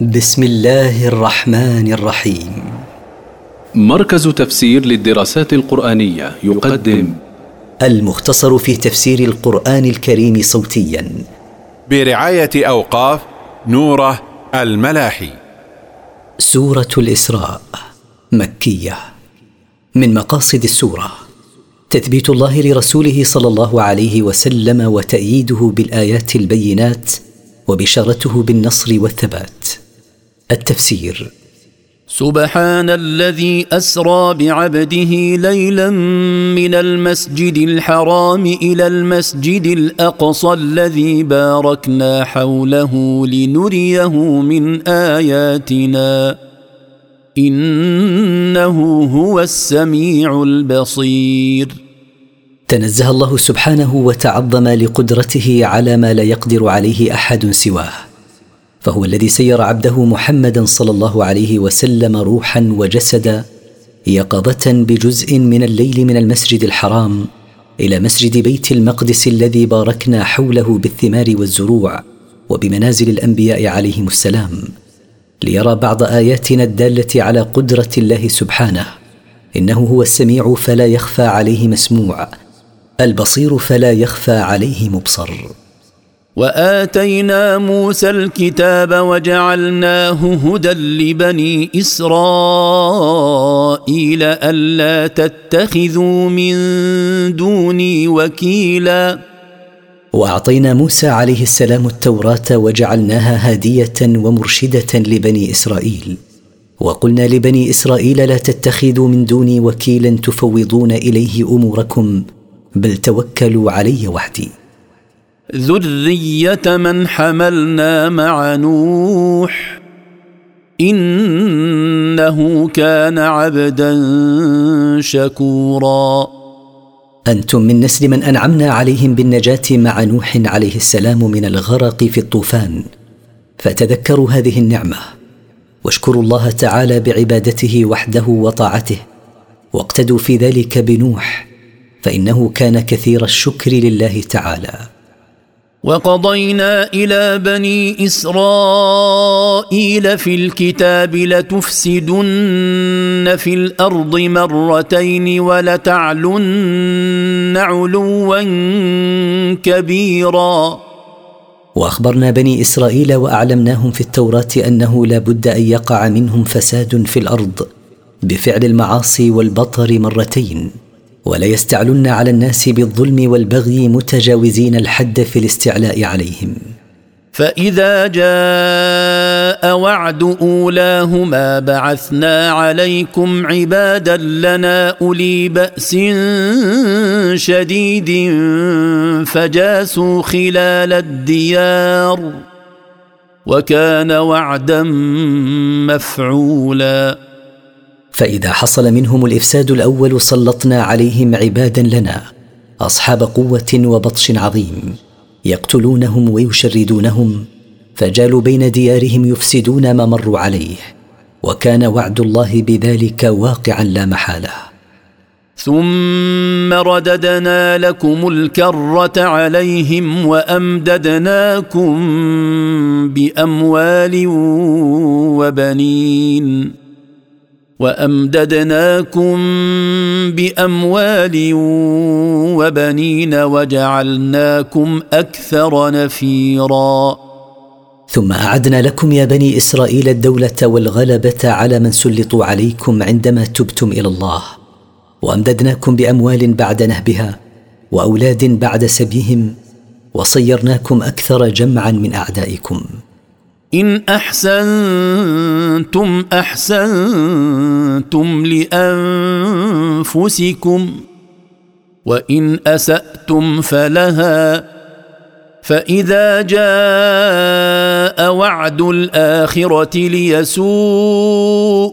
بسم الله الرحمن الرحيم. مركز تفسير للدراسات القرآنية يقدم المختصر في تفسير القرآن الكريم صوتيا. برعاية أوقاف نوره الملاحي. سورة الإسراء مكية. من مقاصد السورة تثبيت الله لرسوله صلى الله عليه وسلم وتأييده بالآيات البينات وبشارته بالنصر والثبات. التفسير. سبحان الذي أسرى بعبده ليلا من المسجد الحرام إلى المسجد الأقصى الذي باركنا حوله لنريه من آياتنا. إنه هو السميع البصير. تنزه الله سبحانه وتعظم لقدرته على ما لا يقدر عليه أحد سواه. فهو الذي سير عبده محمدا صلى الله عليه وسلم روحا وجسدا يقظة بجزء من الليل من المسجد الحرام إلى مسجد بيت المقدس الذي باركنا حوله بالثمار والزروع وبمنازل الأنبياء عليهم السلام ليرى بعض آياتنا الدالة على قدرة الله سبحانه. إنه هو السميع فلا يخفى عليه مسموع البصير فلا يخفى عليه مبصر. وآتينا موسى الكتاب وجعلناه هدى لبني إسرائيل ألا تتخذوا من دوني وكيلا. وأعطينا موسى عليه السلام التوراة وجعلناها هاديه ومرشدة لبني إسرائيل. وقلنا لبني إسرائيل لا تتخذوا من دوني وكيلا تفوضون إليه أموركم بل توكلوا علي وحدي. ذريه من حملنا مع نوح انه كان عبدا شكورا. أنتم من نسل من انعمنا عليهم بالنجاه مع نوح عليه السلام من الغرق في الطوفان. فتذكروا هذه النعمه. واشكروا الله تعالى بعبادته وحده وطاعته. واقتدوا في ذلك بنوح. فانه كان كثير الشكر لله تعالى. وقضينا إلى بني إسرائيل في الكتاب لتفسدن في الأرض مرتين ولتعلن علوا كبيرا. وأخبرنا بني إسرائيل وأعلمناهم في التوراة أنه لا بد أن يقع منهم فساد في الأرض بفعل المعاصي والبطر مرتين. ولا يستعلن على الناس بالظلم والبغي متجاوزين الحد في الاستعلاء عليهم. فإذا جاء وعد أولاهما بعثنا عليكم عبادا لنا أولي بأس شديد فجاسوا خلال الديار وكان وعدا مفعولا. فإذا حصل منهم الإفساد الأول سلطنا عليهم عبادا لنا أصحاب قوة وبطش عظيم يقتلونهم ويشردونهم فجالوا بين ديارهم يفسدون ما مروا عليه وكان وعد الله بذلك واقعا لا محالة. ثم رددنا لكم الكرة عليهم وأمددناكم بأموال وبنين. وأمددناكم بأموال وبنين وجعلناكم أكثر نفيرا. ثم أعدنا لكم يا بني إسرائيل الدولة والغلبة على من سلطوا عليكم عندما تبتم إلى الله. وأمددناكم بأموال بعد نهبها وأولاد بعد سبيهم وصيرناكم أكثر جمعا من أعدائكم. إن أحسنتم أحسنتم لأنفسكم وإن أسأتم فلها فإذا جاء وعد الآخرة ليسوءوا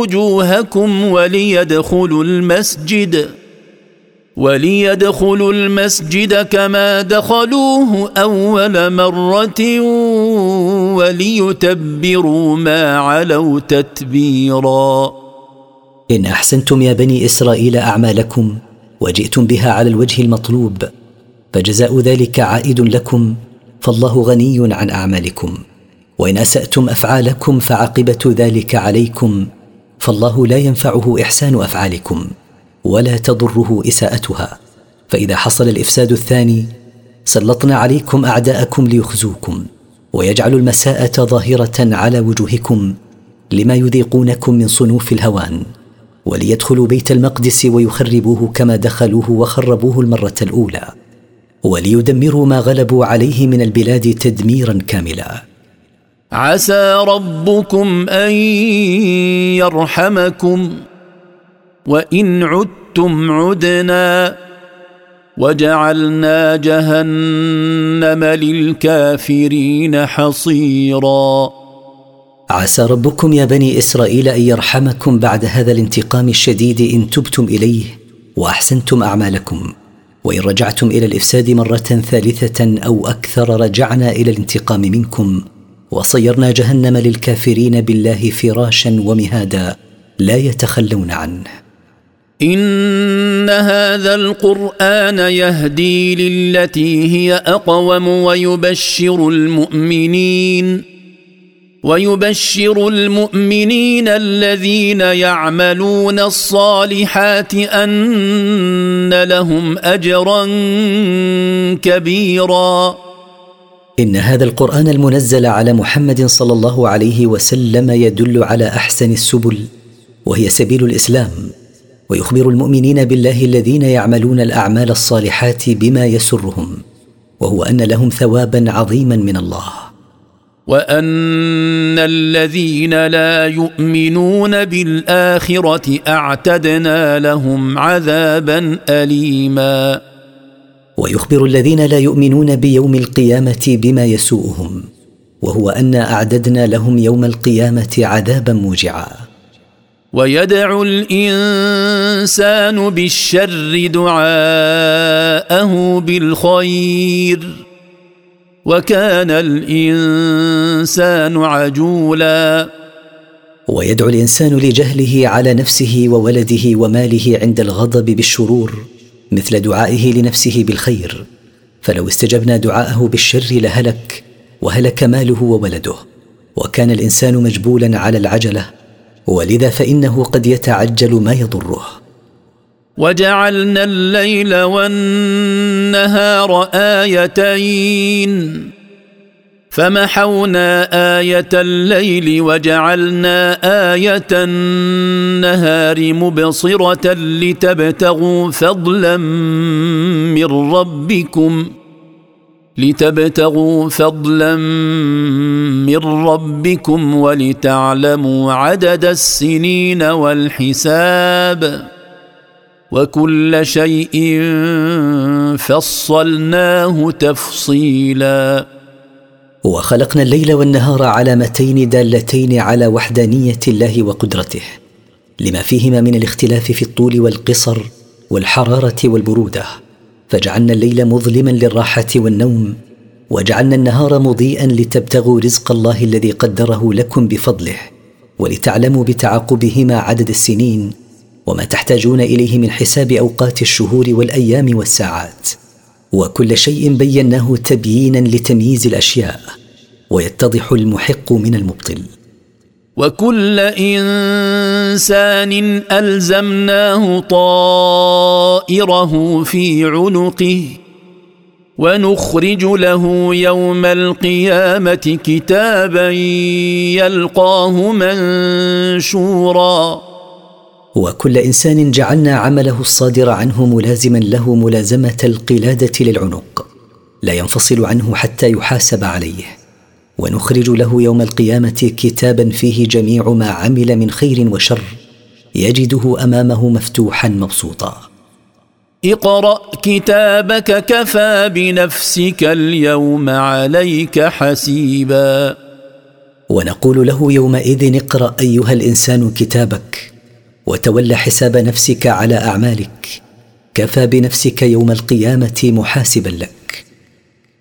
وجوهكم وليدخلوا المسجد وليدخلوا المسجد كما دخلوه أول مرة وليتبروا ما علوا تتبيرا. إن أحسنتم يا بني إسرائيل أعمالكم وجئتم بها على الوجه المطلوب فجزاء ذلك عائد لكم فالله غني عن أعمالكم. وإن أسأتم أفعالكم فعاقبة ذلك عليكم فالله لا ينفعه إحسان أفعالكم. ولا تضره إساءتها. فإذا حصل الإفساد الثاني سلطنا عليكم أعداءكم ليخزوكم ويجعل المساءة ظاهرة على وجوهكم لما يذيقونكم من صنوف الهوان وليدخلوا بيت المقدس ويخربوه كما دخلوه وخربوه المرة الأولى وليدمروا ما غلبوا عليه من البلاد تدميرا كاملا. عسى ربكم أن يرحمكم. وإن عدتم عدنا وجعلنا جهنم للكافرين حصيرا. عسى ربكم يا بني إسرائيل أن يرحمكم بعد هذا الانتقام الشديد إن تبتم إليه وأحسنتم أعمالكم. وإن رجعتم إلى الإفساد مرة ثالثة أو أكثر رجعنا إلى الانتقام منكم. وصيرنا جهنم للكافرين بالله فراشا ومهادا لا يتخلون عنه. إن هذا القرآن يهدي للتي هي أقوم ويبشر المؤمنين ويبشر المؤمنين الذين يعملون الصالحات أن لهم أجرا كبيرا. إن هذا القرآن المنزل على محمد صلى الله عليه وسلم يدل على أحسن السبل وهي سبيل الإسلام. ويخبر المؤمنين بالله الذين يعملون الأعمال الصالحات بما يسرهم وهو أن لهم ثوابا عظيما من الله. وأن الذين لا يؤمنون بالآخرة أعتدنا لهم عذابا اليما. ويخبر الذين لا يؤمنون بيوم القيامة بما يسوءهم وهو انا أعددنا لهم يوم القيامة عذابا موجعا. ويدعو الإنسان بالشر دعاءه بالخير وكان الإنسان عجولا. ويدعو الإنسان لجهله على نفسه وولده وماله عند الغضب بالشرور مثل دعائه لنفسه بالخير. فلو استجبنا دعاءه بالشر لهلك وهلك ماله وولده. وكان الإنسان مجبولا على العجلة ولذا فإنه قد يتعجل ما يضره. وجعلنا الليل والنهار آيتين. فمحونا آية الليل وجعلنا آية النهار مبصرة لتبتغوا فضلا من ربكم. لتبتغوا فضلا من ربكم ولتعلموا عدد السنين والحساب وكل شيء فصلناه تفصيلا. وخلقنا الليل والنهار علامتين دالتين على وحدانية الله وقدرته لما فيهما من الاختلاف في الطول والقصر والحرارة والبرودة. فجعلنا الليل مظلما للراحة والنوم وجعلنا النهار مضيئا لتبتغوا رزق الله الذي قدره لكم بفضله ولتعلموا بتعاقبهما عدد السنين وما تحتاجون إليه من حساب أوقات الشهور والأيام والساعات. وكل شيء بيناه تبيينا لتمييز الأشياء ويتضح المحق من المبطل. وكل إنسان ألزمناه طائره في عنقه ونخرج له يوم القيامة كتابا يلقاه منشورا. وكل إنسان جعلنا عمله الصادر عنه ملازما له ملازمة القلادة للعنق لا ينفصل عنه حتى يحاسب عليه. ونخرج له يوم القيامة كتابا فيه جميع ما عمل من خير وشر يجده أمامه مفتوحا مبسوطا. اقرأ كتابك كفى بنفسك اليوم عليك حسيبا. ونقول له يومئذ اقرأ أيها الإنسان كتابك وتول حساب نفسك على أعمالك. كفى بنفسك يوم القيامة محاسبا لك.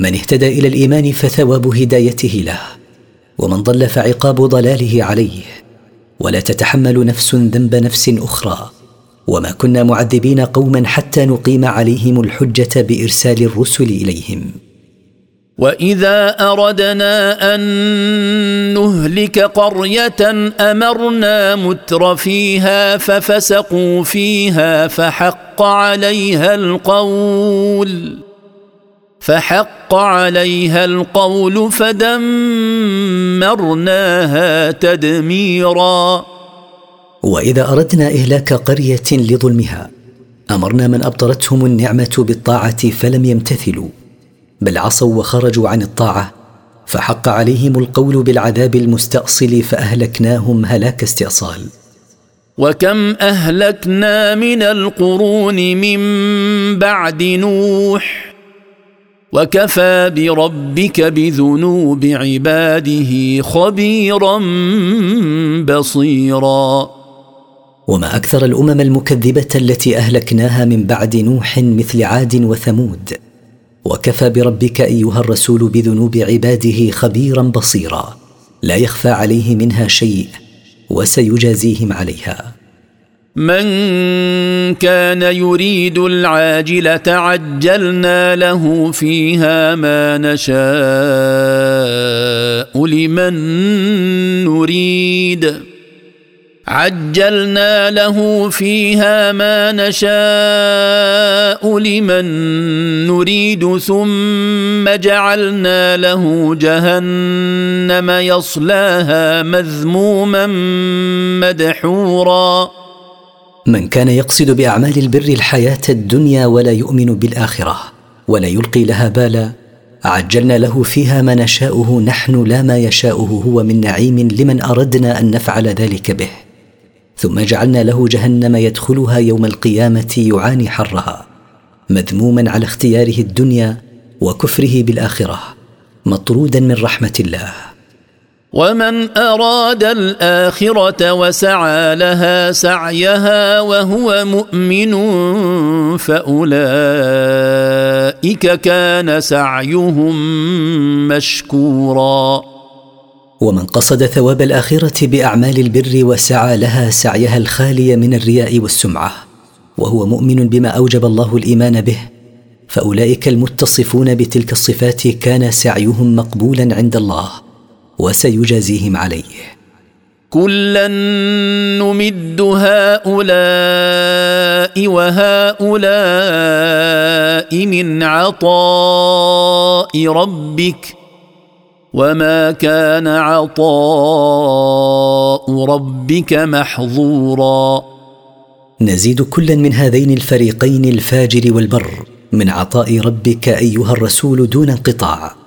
من اهتدى إلى الإيمان فثواب هدايته له ومن ضل فعقاب ضلاله عليه. ولا تتحمل نفس ذنب نفس أخرى. وما كنا معذبين قوما حتى نقيم عليهم الحجة بإرسال الرسل إليهم. وإذا أردنا أن نهلك قرية أمرنا متر فيها ففسقوا فيها فحق عليها القول. فحق عليها القول فدمرناها تدميرا. وإذا أردنا إهلاك قرية لظلمها أمرنا من أبطرتهم النعمة بالطاعة فلم يمتثلوا بل عصوا وخرجوا عن الطاعة فحق عليهم القول بالعذاب المستأصل فأهلكناهم هلاك استئصال. وكم أهلكنا من القرون من بعد نوح؟ وكفى بربك بذنوب عباده خبيرا بصيرا. وما أكثر الأمم المكذبة التي أهلكناها من بعد نوح مثل عاد وثمود. وكفى بربك أيها الرسول بذنوب عباده خبيرا بصيرا. لا يخفى عليه منها شيء وسيجازيهم عليها. من كان يريد العاجله عجلنا له فيها ما نشاء لمن نريد. عجلنا له فيها ما نشاء لمن نريد ثم جعلنا له جهنم يصلاها مذموما مدحورا. من كان يقصد بأعمال البر الحياة الدنيا ولا يؤمن بالآخرة ولا يلقي لها بالا عجلنا له فيها ما نشاؤه نحن لا ما يشاؤه هو من نعيم لمن أردنا أن نفعل ذلك به. ثم جعلنا له جهنم يدخلها يوم القيامة يعاني حرها مذموما على اختياره الدنيا وكفره بالآخرة مطرودا من رحمة الله. ومن اراد الاخره وسعى لها سعيها وهو مؤمن فاولئك كان سعيهم مشكورا. ومن قصد ثواب الاخره باعمال البر وسعى لها سعيها الخالي من الرياء والسمعه وهو مؤمن بما اوجب الله الايمان به فاولئك المتصفون بتلك الصفات كان سعيهم مقبولا عند الله. وسيجازيهم عليه. كلا نمد هؤلاء وهؤلاء من عطاء ربك وما كان عطاء ربك محظورا. نزيد كلا من هذين الفريقين الفاجر والبر من عطاء ربك أيها الرسول دون انقطاع.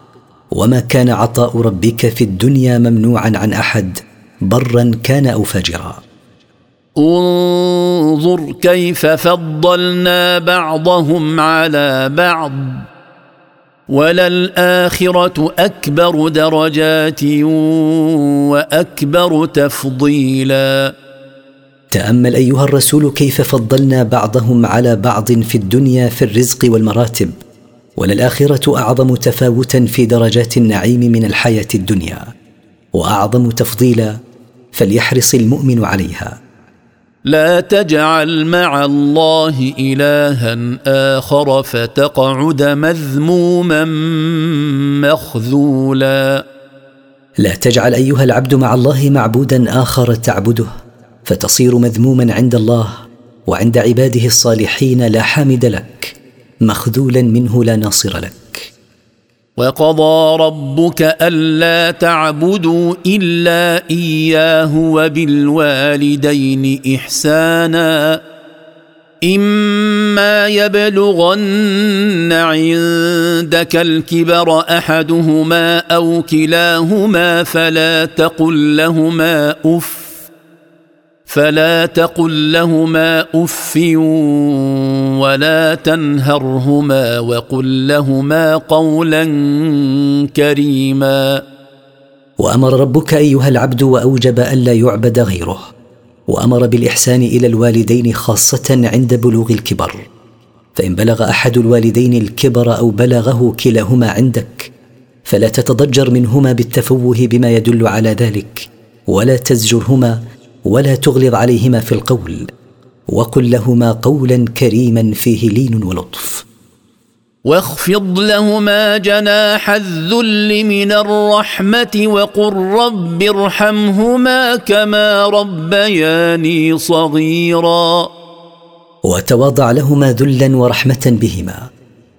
وما كان عطاء ربك في الدنيا ممنوعا عن احد برا كان أو فاجرا. انظر كيف فضلنا بعضهم على بعض وللاخره اكبر درجات واكبر تفضيلا. تامل ايها الرسول كيف فضلنا بعضهم على بعض في الدنيا في الرزق والمراتب. وللآخرة أعظم تفاوتا في درجات النعيم من الحياة الدنيا وأعظم تفضيلا فليحرص المؤمن عليها. لا تجعل مع الله إلها آخر فتقعد مذموما مخذولا. لا تجعل أيها العبد مع الله معبودا آخر تعبده فتصير مذموما عند الله وعند عباده الصالحين لا حامد لك. مخذولا منه لا ناصر لك. وقضى ربك ألا تعبدوا إلا إياه وبالوالدين إحسانا. إما يبلغن عندك الكبر أحدهما أو كلاهما فلا تقل لهما أف فلا تقل لهما أف ولا تنهرهما وقل لهما قولا كريما. وأمر ربك أيها العبد وأوجب الا يعبد غيره. وأمر بالإحسان إلى الوالدين خاصة عند بلوغ الكبر. فإن بلغ أحد الوالدين الكبر أو بلغه كلاهما عندك فلا تتضجر منهما بالتفوه بما يدل على ذلك ولا تزجرهما ولا تغلظ عليهما في القول وقل لهما قولا كريما فيه لين ولطف. واخفض لهما جناح الذل من الرحمة وقل رب ارحمهما كما ربياني صغيرا. وتواضع لهما ذلا ورحمة بهما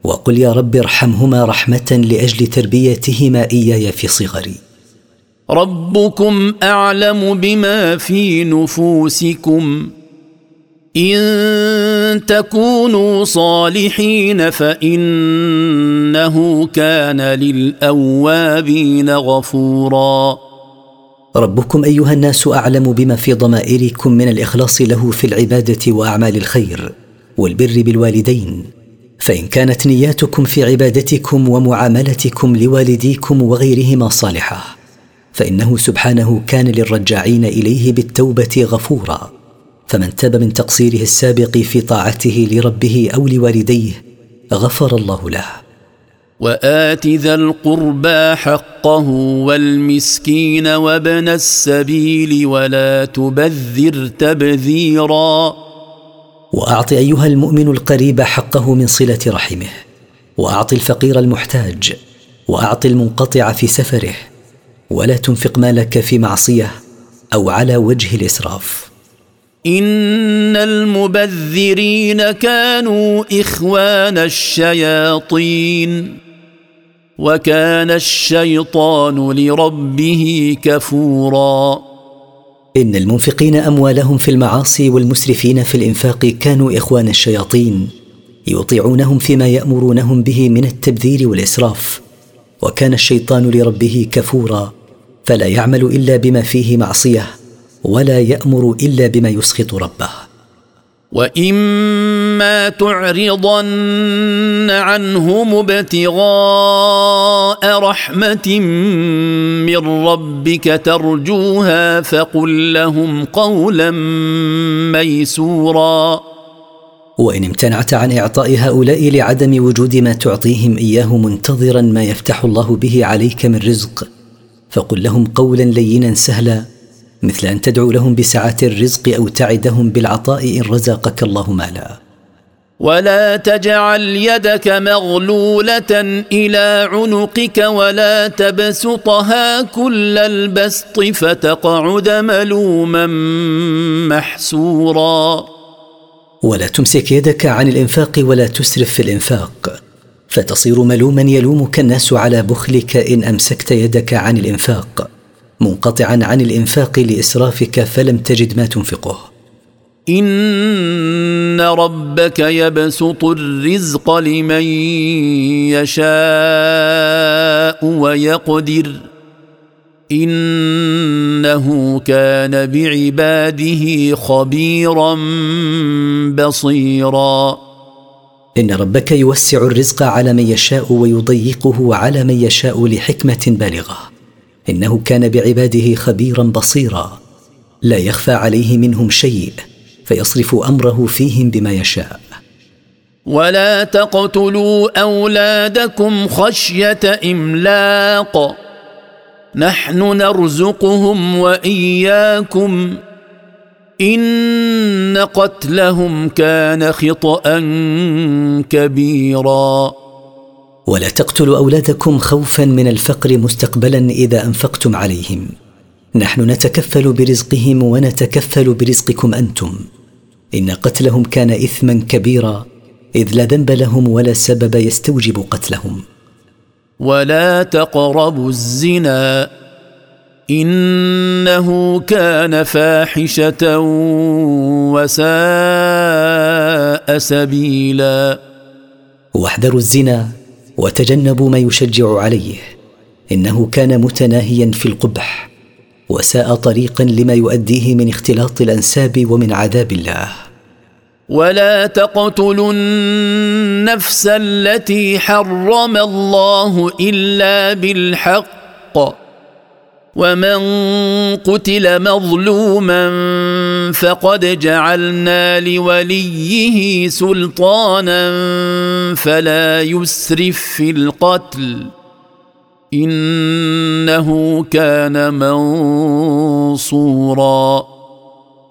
وقل يا رب ارحمهما رحمة لأجل تربيتهما إياي في صغري. ربكم أعلم بما في نفوسكم. إن تكونوا صالحين فإنه كان للأوابين غفورا. ربكم أيها الناس أعلم بما في ضمائركم من الإخلاص له في العبادة وأعمال الخير والبر بالوالدين. فإن كانت نياتكم في عبادتكم ومعاملتكم لوالديكم وغيرهما صالحة. فإنه سبحانه كان للرجاعين إليه بالتوبة غفورا. فمن تاب من تقصيره السابق في طاعته لربه أو لوالديه غفر الله له. وآت ذا القربى حقه والمسكين وابن السبيل ولا تبذر تبذيرا. وأعط أيها المؤمن القريب حقه من صلة رحمه. وأعط الفقير المحتاج. وأعط المنقطع في سفره. ولا تنفق مالك في معصية أو على وجه الإسراف. إن المبذرين كانوا إخوان الشياطين وكان الشيطان لربه كفورا. إن المنفقين أموالهم في المعاصي والمسرفين في الإنفاق كانوا إخوان الشياطين يطيعونهم فيما يأمرونهم به من التبذير والإسراف. وكان الشيطان لربه كفورا فلا يعمل إلا بما فيه معصية ولا يأمر إلا بما يسخط ربه. وإما تعرضن عنهم ابتغاء رحمة من ربك ترجوها فقل لهم قولا ميسورا. وإن امتنعت عن إعطاء هؤلاء لعدم وجود ما تعطيهم إياه منتظرا ما يفتح الله به عليك من رزق. فقل لهم قولا لينا سهلا مثل أن تدعو لهم بسعة الرزق أو تعدهم بالعطاء إن رزقك الله مالا. ولا تجعل يدك مغلولة إلى عنقك ولا تبسطها كل البسط فتقعد ملوما محسورا. ولا تمسك يدك عن الإنفاق ولا تسرف في الإنفاق. فتصير ملوما يلومك الناس على بخلك إن أمسكت يدك عن الإنفاق. منقطعا عن الإنفاق لإسرافك فلم تجد ما تنفقه. إن ربك يبسط الرزق لمن يشاء ويقدر. إنه كان بعباده خبيرا بصيرا. إن ربك يوسع الرزق على من يشاء ويضيقه على من يشاء لحكمة بالغة. إنه كان بعباده خبيرا بصيرا. لا يخفى عليه منهم شيء فيصرف أمره فيهم بما يشاء. ولا تقتلوا أولادكم خشية إملاق. نحن نرزقهم وإياكم. إن قتلهم كان خطا كبيرا. ولا تقتلوا أولادكم خوفا من الفقر مستقبلا إذا أنفقتم عليهم. نحن نتكفل برزقهم ونتكفل برزقكم أنتم. إن قتلهم كان اثما كبيرا إذ لا ذنب لهم ولا سبب يستوجب قتلهم. ولا تقربوا الزنا إنه كان فاحشة وساء سبيلا. واحذروا الزنا وتجنبوا ما يشجع عليه. إنه كان متناهيا في القبح وساء طريقا لما يؤديه من اختلاط الأنساب ومن عذاب الله. ولا تقتلوا النفس التي حرم الله إلا بالحق. ومن قتل مظلوما فقد جعلنا لوليه سلطانا فلا يسرف في القتل. إنه كان منصورا.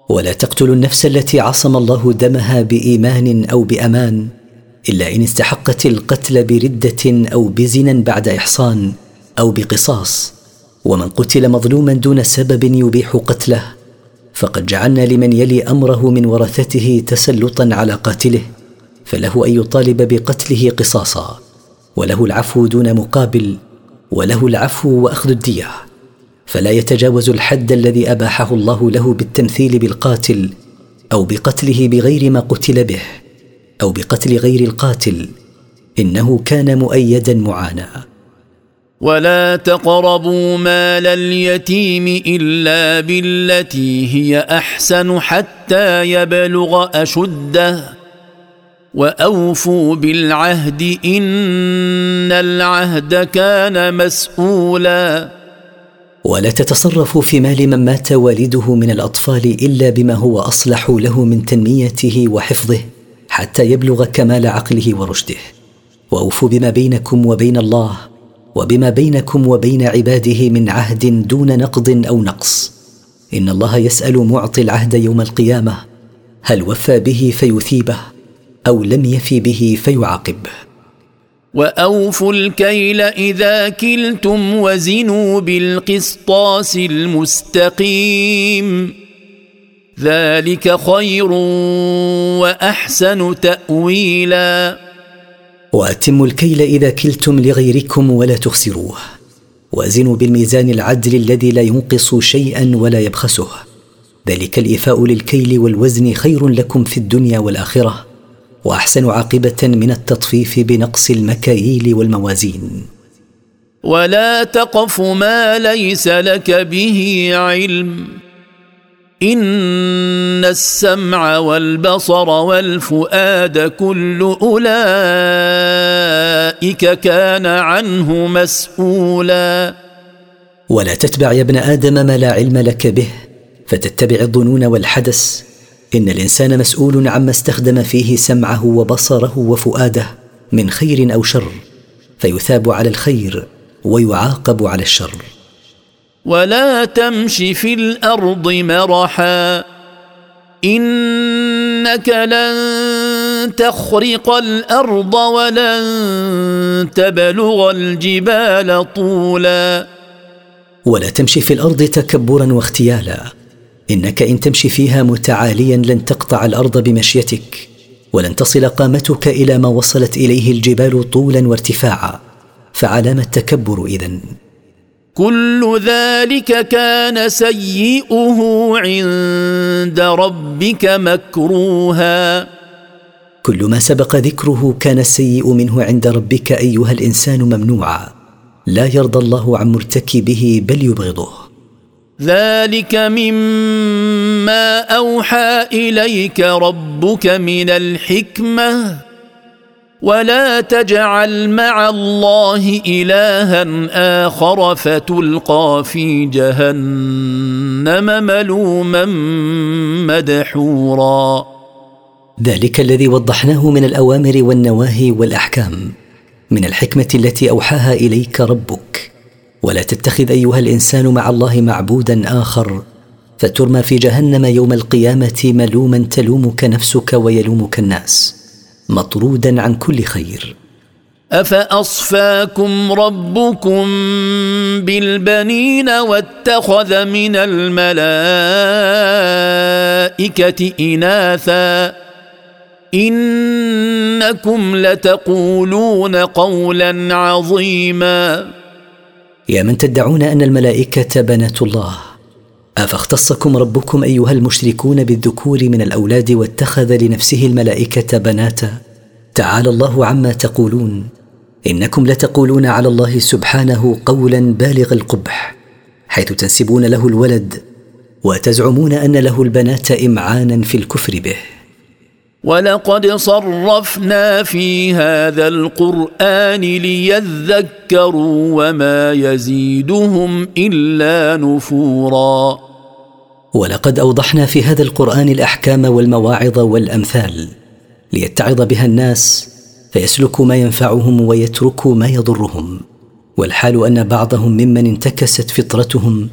ولا تقتلوا النفس التي عصم الله دمها بإيمان أو بأمان إلا إن استحقت القتل بردة أو بزنا بعد إحصان أو بقصاص. ومن قتل مظلوما دون سبب يبيح قتله فقد جعلنا لمن يلي أمره من ورثته تسلطا على قاتله فله أن يطالب بقتله قصاصا. وله العفو دون مقابل وله العفو وأخذ الدية. فلا يتجاوز الحد الذي أباحه الله له بالتمثيل بالقاتل أو بقتله بغير ما قتل به أو بقتل غير القاتل إنه كان مؤيدا معانا. ولا تقربوا مال اليتيم إلا بالتي هي أحسن حتى يبلغ أشده. وأوفوا بالعهد إن العهد كان مسؤولا. ولا تتصرفوا في مال من مات والده من الأطفال إلا بما هو أصلح له من تنميته وحفظه حتى يبلغ كمال عقله ورشده. وأوفوا بما بينكم وبين الله وبما بينكم وبين عباده من عهد دون نقض أو نقص. إن الله يسأل معطي العهد يوم القيامة هل وفى به فيثيبه أو لم يف به فيعاقبه. وأوفوا الكيل إذا كلتم وزنوا بالقسطاس المستقيم. ذلك خير وأحسن تأويلا. وأتموا الكيل إذا كلتم لغيركم ولا تخسروه. وازنوا بالميزان العدل الذي لا ينقص شيئا ولا يبخسه. ذلك الإيفاء للكيل والوزن خير لكم في الدنيا والآخرة. وأحسن عاقبة من التطفيف بنقص المكاييل والموازين. ولا تقف ما ليس لك به علم. إن السمع والبصر والفؤاد كل أولئك كان عنه مسؤولا. ولا تتبع يا ابن آدم ما لا علم لك به فتتبع الظنون والحدث إن الإنسان مسؤول عما استخدم فيه سمعه وبصره وفؤاده من خير أو شر فيثاب على الخير ويعاقب على الشر. ولا تمش في الأرض مرحا إنك لن تخرق الأرض ولن تبلغ الجبال طولا. ولا تمشي في الأرض تكبرا واختيالا إنك إن تمشي فيها متعاليا لن تقطع الأرض بمشيتك ولن تصل قامتك إلى ما وصلت إليه الجبال طولا وارتفاعا. فعلام التكبر اذن كل ذلك كان سيئه عند ربك مكروها. كل ما سبق ذكره كان السيء منه عند ربك أيها الإنسان ممنوعا. لا يرضى الله عن مرتكبه بل يبغضه. ذلك مما أوحى إليك ربك من الحكمة. ولا تجعل مع الله إلها آخر فتلقى في جهنم ملوما مدحورا. ذلك الذي وضحناه من الأوامر والنواهي والأحكام من الحكمة التي أوحاها إليك ربك. ولا تتخذ أيها الإنسان مع الله معبودا آخر فترمى في جهنم يوم القيامة ملوما تلومك نفسك ويلومك الناس مطرودا عن كل خير. أفأصفاكم ربكم بالبنين واتخذ من الملائكة إناثا؟ إنكم لتقولون قولا عظيما. يا من تدعون أن الملائكة بنات الله؟ أفاختصكم ربكم أيها المشركون بالذكور من الأولاد واتخذ لنفسه الملائكة بناتا؟ تعالى الله عما تقولون. إنكم لتقولون على الله سبحانه قولا بالغ القبح حيث تنسبون له الولد وتزعمون أن له البنات إمعانا في الكفر به. ولقد صرفنا في هذا القرآن ليذكروا وما يزيدهم إلا نفورا. ولقد أوضحنا في هذا القرآن الأحكام والمواعظ والأمثال ليتعظ بها الناس فيسلكوا ما ينفعهم ويتركوا ما يضرهم. والحال أن بعضهم ممن انتكست فطرتهم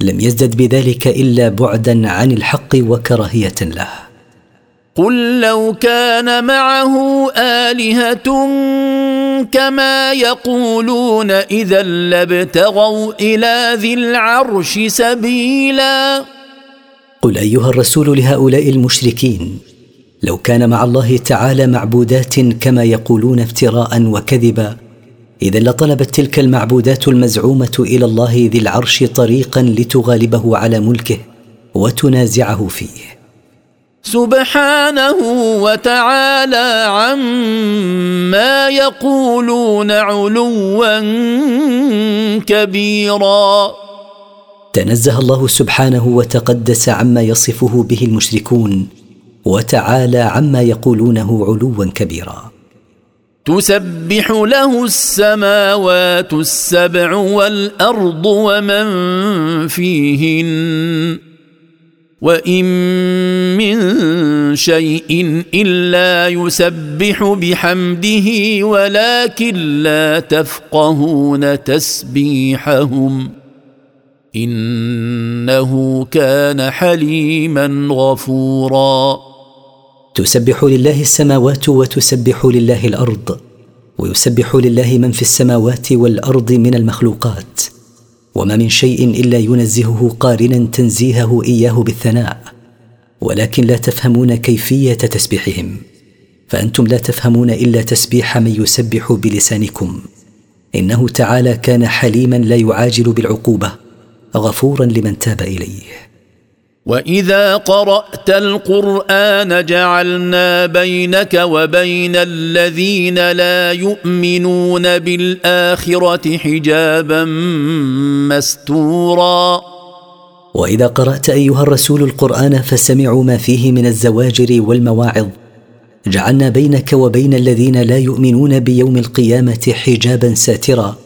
لم يزدد بذلك إلا بعدا عن الحق وكراهية له. قل لو كان معه آلهة كما يقولون إذا لابتغوا إلى ذي العرش سبيلا. قل أيها الرسول لهؤلاء المشركين لو كان مع الله تعالى معبودات كما يقولون افتراء وكذبا إذا لطلبت تلك المعبودات المزعومة إلى الله ذي العرش طريقا لتغالبه على ملكه وتنازعه فيه. سبحانه وتعالى عما يقولون علوا كبيرا. تنزه الله سبحانه وتقدس عما يصفه به المشركون وتعالى عما يقولونه علوا كبيرا. تسبح له السماوات السبع والأرض ومن فيهن. وان من شيء الا يسبح بحمده ولكن لا تفقهون تسبيحهم انه كان حليما غفورا. تسبح لله السماوات وتسبح لله الأرض ويسبح لله من في السماوات والارض من المخلوقات. وما من شيء إلا ينزهه قارنا تنزيهه إياه بالثناء. ولكن لا تفهمون كيفية تسبيحهم. فأنتم لا تفهمون إلا تسبيح من يسبح بلسانكم. إنه تعالى كان حليما لا يعاجل بالعقوبة. غفورا لمن تاب إليه. واذا قرات القران جعلنا بينك وبين الذين لا يؤمنون بالاخره حجابا مستورا واذا قرات ايها الرسول القران فسمعوا ما فيه من الزواجر والمواعظ. جعلنا بينك وبين الذين لا يؤمنون بيوم القيامه حجابا ساترا.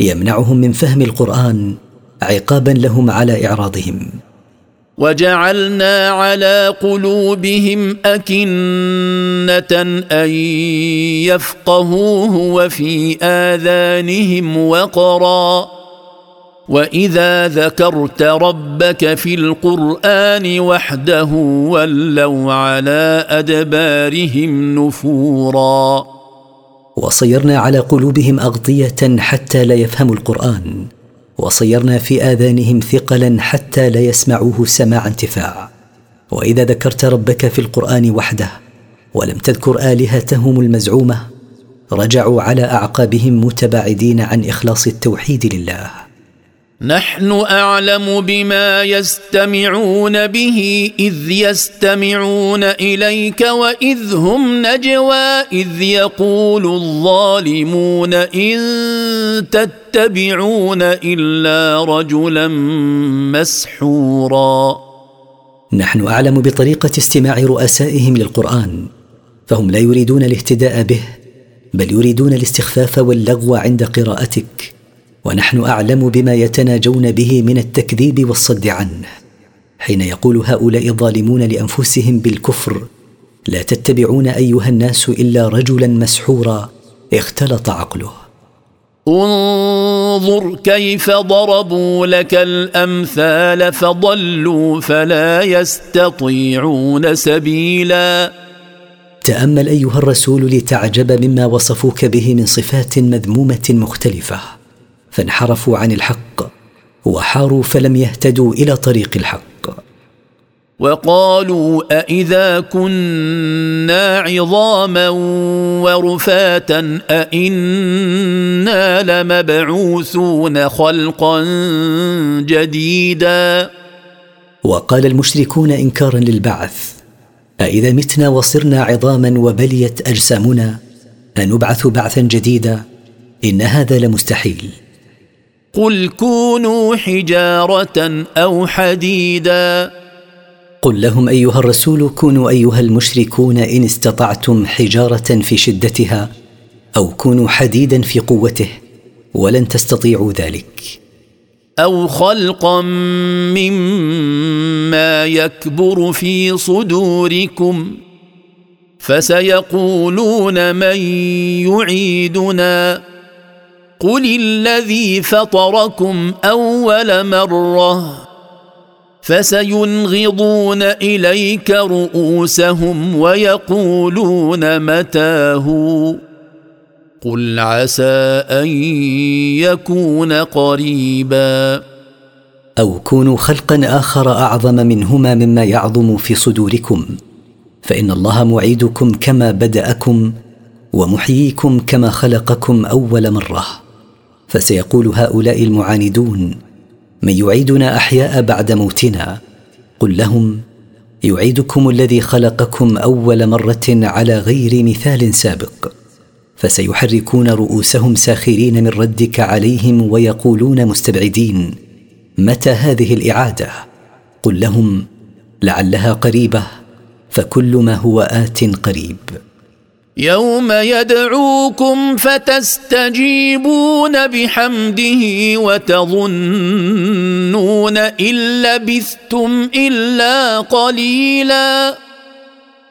يمنعهم من فهم القران عقابا لهم على اعراضهم. وجعلنا على قلوبهم أكنة أن يفقهوه وفي آذانهم وقرا. وإذا ذكرت ربك في القرآن وحده ولوا على أدبارهم نفورا. وصيرنا على قلوبهم أغطية حتى لا يفهموا القرآن. وصيرنا في آذانهم ثقلا حتى لا يسمعوه سماع انتفاع. وإذا ذكرت ربك في القرآن وحده ولم تذكر آلهتهم المزعومة رجعوا على أعقابهم متباعدين عن إخلاص التوحيد لله. نحن أعلم بما يستمعون به إذ يستمعون إليك وإذ هم نجوى إذ يقول الظالمون إن تتبعون إلا رجلا مسحورا. نحن أعلم بطريقة استماع رؤسائهم للقرآن فهم لا يريدون الاهتداء به بل يريدون الاستخفاف واللغو عند قراءتك. ونحن أعلم بما يتناجون به من التكذيب والصد عنه. حين يقول هؤلاء الظالمون لأنفسهم بالكفر لا تتبعون أيها الناس إلا رجلا مسحورا اختلط عقله. انظر كيف ضربوا لك الأمثال فضلوا فلا يستطيعون سبيلا. تأمل أيها الرسول لتعجب مما وصفوك به من صفات مذمومة مختلفة. فانحرفوا عن الحق وحاروا فلم يهتدوا إلى طريق الحق. وقالوا أإذا كنا عظاما ورفاتا أإنا لمبعوثون خلقا جديدا. وقال المشركون إنكارا للبعث أإذا متنا وصرنا عظاما وبليت أجسامنا أنبعث بعثا جديدا إن هذا لمستحيل. قل كونوا حجارة أو حديدا. قل لهم أيها الرسول كونوا أيها المشركون إن استطعتم حجارة في شدتها أو كونوا حديدا في قوته ولن تستطيعوا ذلك. أو خلقا مما يكبر في صدوركم فسيقولون من يعيدنا. قل الذي فطركم اول مره فسينغضون اليك رؤوسهم ويقولون متاه قل عسى ان يكون قريبا أو كونوا خلقا اخر اعظم منهما مما يعظم في صدوركم فان الله معيدكم كما بداكم ومحييكم كما خلقكم اول مره فسيقول هؤلاء المعاندون من يعيدنا أحياء بعد موتنا؟ قل لهم يعيدكم الذي خلقكم أول مرة على غير مثال سابق فسيحركون رؤوسهم ساخرين من ردك عليهم ويقولون مستبعدين متى هذه الإعادة؟ قل لهم لعلها قريبة فكل ما هو آت قريب. يوم يدعوكم فتستجيبون بحمده وتظنون إن لبثتم إلا قليلا.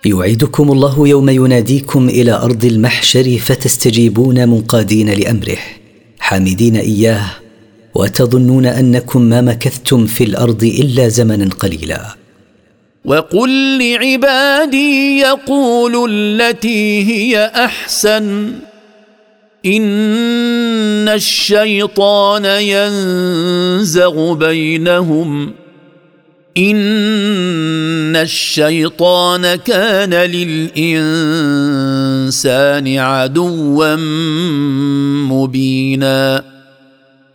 يوعدكم الله يوم يناديكم إلى أرض المحشر فتستجيبون منقادين لأمره حامدين إياه وتظنون أنكم ما مكثتم في الأرض إلا زمنا قليلا. وقل لعبادي يقولوا التي هي أحسن. إن الشيطان ينزغ بينهم. إن الشيطان كان للإنسان عدوا مبينا.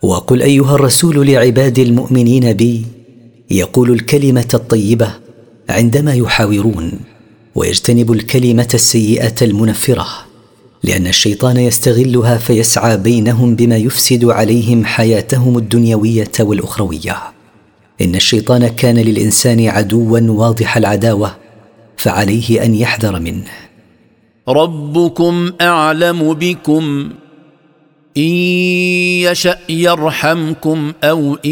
وقل أيها الرسول لعباد المؤمنين بي يقول الكلمة الطيبة عندما يحاورون ويجتنب الكلمة السيئة المنفرة لأن الشيطان يستغلها فيسعى بينهم بما يفسد عليهم حياتهم الدنيوية والأخروية. إن الشيطان كان للإنسان عدوا واضح العداوة فعليه أن يحذر منه. ربكم أعلم بكم إن يشأ يرحمكم أو إن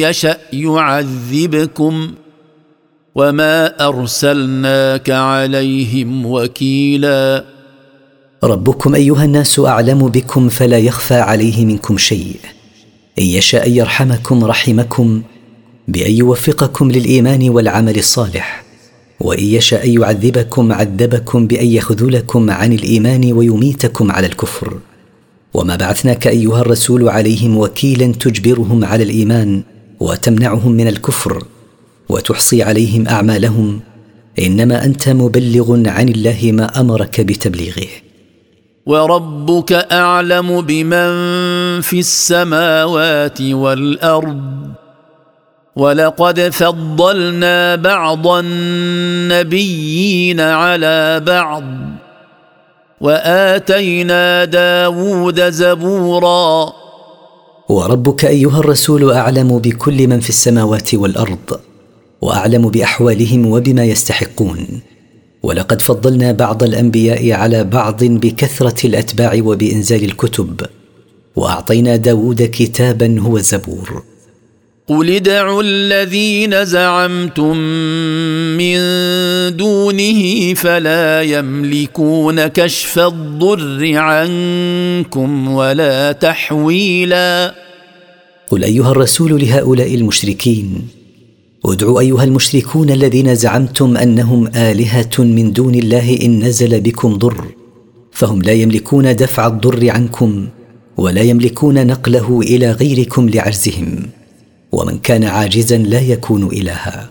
يشأ يعذبكم. وما ارسلناك عليهم وكيلا ربكم ايها الناس اعلم بكم فلا يخفى عليه منكم شيء ان يشاء يرحمكم رحمكم بان يوفقكم للايمان والعمل الصالح وان يشاء يعذبكم عذبكم بان يخذلكم عن الايمان ويميتكم على الكفر وما بعثناك ايها الرسول عليهم وكيلا تجبرهم على الايمان وتمنعهم من الكفر وتحصي عليهم أعمالهم إنما أنت مبلغ عن الله ما أمرك بتبليغه. وربك أعلم بمن في السماوات والأرض. ولقد فضلنا بعض النبيين على بعض. وآتينا داود زبورا. وربك أيها الرسول أعلم بكل من في السماوات والأرض. وأعلم بأحوالهم وبما يستحقون. ولقد فضلنا بعض الأنبياء على بعض بكثرة الأتباع وبإنزال الكتب وأعطينا داود كتابا هو الزبور قل ادعوا الذين زعمتم من دونه فلا يملكون كشف الضر عنكم ولا تحويلا. قل أيها الرسول لهؤلاء المشركين ادعوا أيها المشركون الذين زعمتم أنهم آلهة من دون الله إن نزل بكم ضر فهم لا يملكون دفع الضر عنكم ولا يملكون نقله إلى غيركم لعجزهم ومن كان عاجزا لا يكون إلها.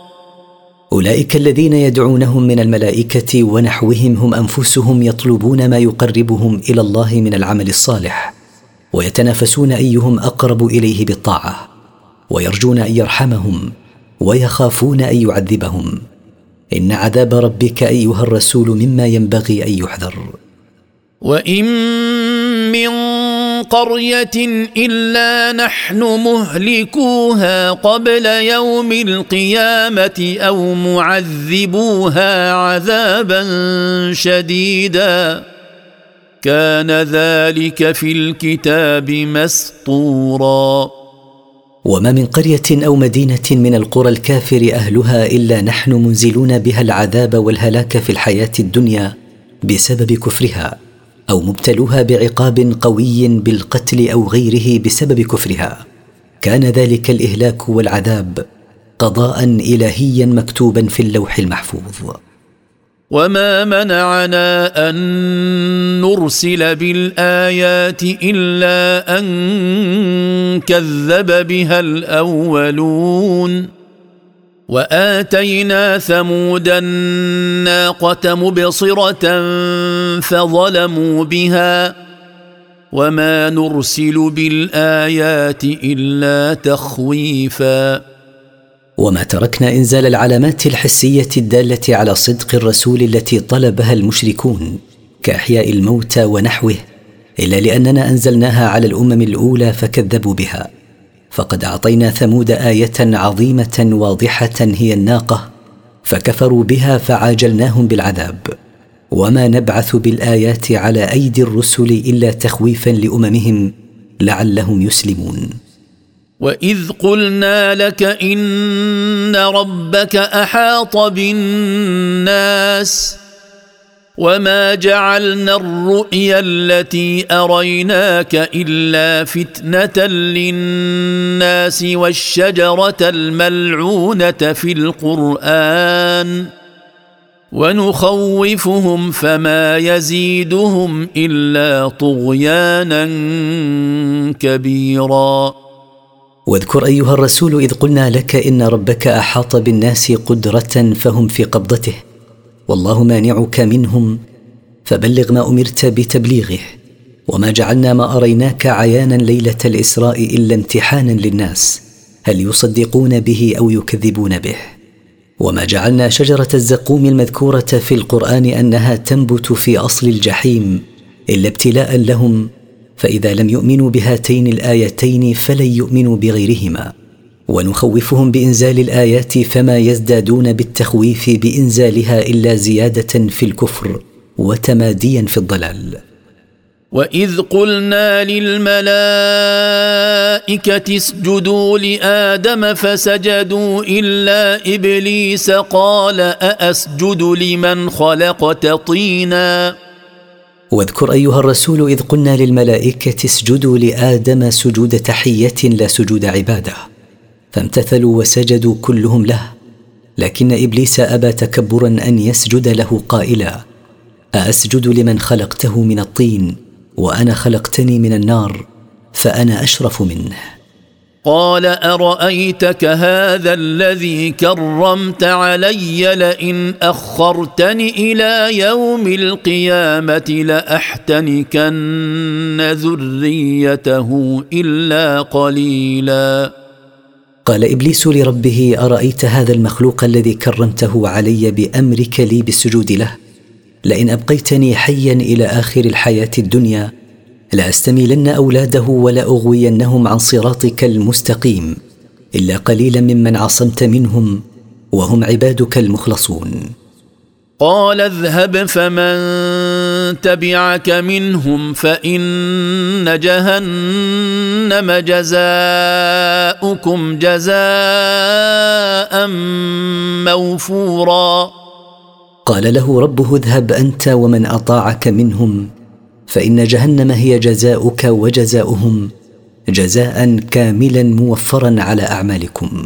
أولئك الذين يدعونهم من الملائكة ونحوهم هم أنفسهم يطلبون ما يقربهم إلى الله من العمل الصالح ويتنافسون أيهم أقرب إليه بالطاعة ويرجون أن يرحمهم ويخافون أن يعذبهم. إن عذاب ربك أيها الرسول مما ينبغي أن يحذر. وإن قرية إلا نحن مهلكوها قبل يوم القيامة أو معذبوها عذابا شديدا. كان ذلك في الكتاب مسطورا. وما من قرية أو مدينة من القرى الكافر أهلها إلا نحن منزلون بها العذاب والهلاك في الحياة الدنيا بسبب كفرها. أو مبتلوها بعقاب قوي بالقتل أو غيره بسبب كفرها. كان ذلك الإهلاك والعذاب قضاء إلهيا مكتوبا في اللوح المحفوظ. وما منعنا ان نرسل بالايات الا ان كذب بها الاولون وآتينا ثمود الناقة مبصرة فظلموا بها وما نرسل بالآيات إلا تخويفا. وما تركنا إنزال العلامات الحسية الدالة على صدق الرسول التي طلبها المشركون كأحياء الموتى ونحوه إلا لأننا أنزلناها على الأمم الأولى فكذبوا بها. فقد أعطينا ثمود آية عظيمة واضحة هي الناقة فكفروا بها فعاجلناهم بالعذاب. وما نبعث بالآيات على أيدي الرسل إلا تخويفا لأممهم لعلهم يسلمون. وإذ قلنا لك إن ربك أحاط بالناس وما جعلنا الرؤيا التي اريناك الا فتنه للناس والشجره الملعونه في القران ونخوفهم فما يزيدهم الا طغيانا كبيرا واذكر أيها الرسول إذ قلنا لك إن ربك أحاط بالناس قدرة فهم في قبضته. والله مانعك منهم. فبلغ ما أمرت بتبليغه وما جعلنا ما أريناك عيانا ليلة الإسراء إلا امتحانا للناس. هل يصدقون به أو يكذبون به؟ وما جعلنا شجرة الزقوم المذكورة في القرآن أنها تنبت في أصل الجحيم إلا ابتلاء لهم. فإذا لم يؤمنوا بهاتين الآيتين فلن يؤمنوا بغيرهما. ونخوفهم بإنزال الآيات فما يزدادون بالتخويف بإنزالها إلا زيادة في الكفر وتماديا في الضلال. وإذ قلنا للملائكة اسجدوا لآدم فسجدوا إلا إبليس قال أأسجد لمن خلقت طينا؟ واذكر أيها الرسول إذ قلنا للملائكة اسجدوا لآدم سجود تحية لا سجود عبادة. فامتثلوا وسجدوا كلهم له. لكن إبليس أبى تكبرا أن يسجد له قائلا أأسجد لمن خلقته من الطين وأنا خلقتني من النار فأنا أشرف منه. قال أرأيتك هذا الذي كرمت علي؟ لئن أخرتني إلى يوم القيامة لأحتنكن ذريته إلا قليلا. قال إبليس لربه أرأيت هذا المخلوق الذي كرمته علي بأمرك لي بالسجود له؟ لئن أبقيتني حيا إلى آخر الحياة الدنيا لأستميلن أولاده ولأغوينهم عن صراطك المستقيم إلا قليلا ممن عصمت منهم وهم عبادك المخلصون. قال اذهب فمن تبعك منهم فإن جهنم جزاؤكم جزاء موفورا. قال له ربه اذهب أنت ومن أطاعك منهم فإن جهنم هي جزاؤك وجزاؤهم جزاء كاملا موفرا على أعمالكم.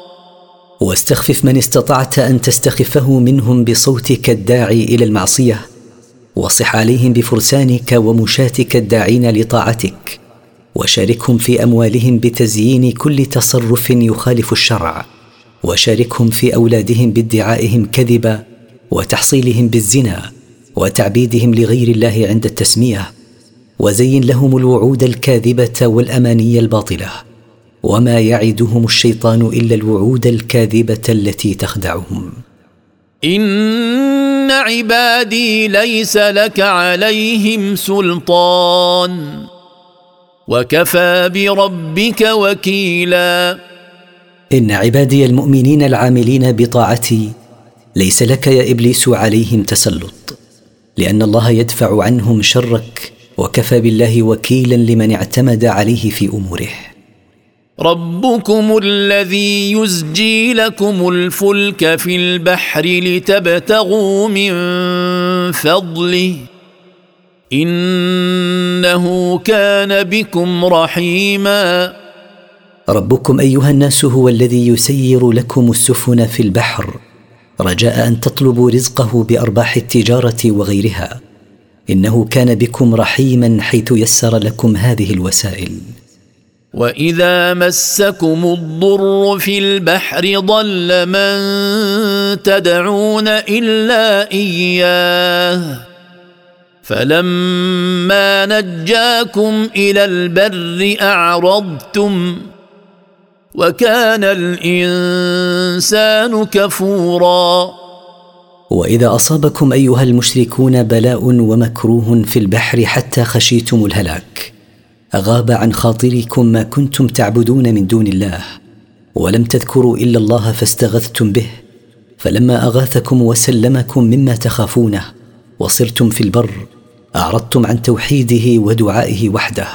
واستخفف من استطعت أن تستخفه منهم بصوتك الداعي إلى المعصية وصح عليهم بفرسانك ومشاتك الداعين لطاعتك وشاركهم في أموالهم بتزيين كل تصرف يخالف الشرع وشاركهم في أولادهم بادعائهم كذبا وتحصيلهم بالزنا وتعبيدهم لغير الله عند التسمية وزين لهم الوعود الكاذبة والأماني الباطلة. وما يعدهم الشيطان إلا الوعود الكاذبة التي تخدعهم. إن عبادي ليس لك عليهم سلطان. وكفى بربك وكيلا. إن عبادي المؤمنين العاملين بطاعتي ليس لك يا إبليس عليهم تسلط. لأن الله يدفع عنهم شرك وكفى بالله وكيلا لمن اعتمد عليه في أموره. ربكم الذي يزجي لكم الفلك في البحر لتبتغوا من فضله إنه كان بكم رحيما. ربكم أيها الناس هو الذي يسير لكم السفن في البحر رجاء أن تطلبوا رزقه بأرباح التجارة وغيرها إنه كان بكم رحيما حيث يسر لكم هذه الوسائل. واذا مسكم الضر في البحر ضل من تدعون الا اياه فلما نجاكم إلى البر اعرضتم وكان الانسان كفورا واذا اصابكم ايها المشركون بلاء ومكروه في البحر حتى خشيتم الهلاك غاب عن خاطركم ما كنتم تعبدون من دون الله ولم تذكروا إلا الله فاستغثتم به فلما أغاثكم وسلمكم مما تخافونه وصرتم في البر أعرضتم عن توحيده ودعائه وحده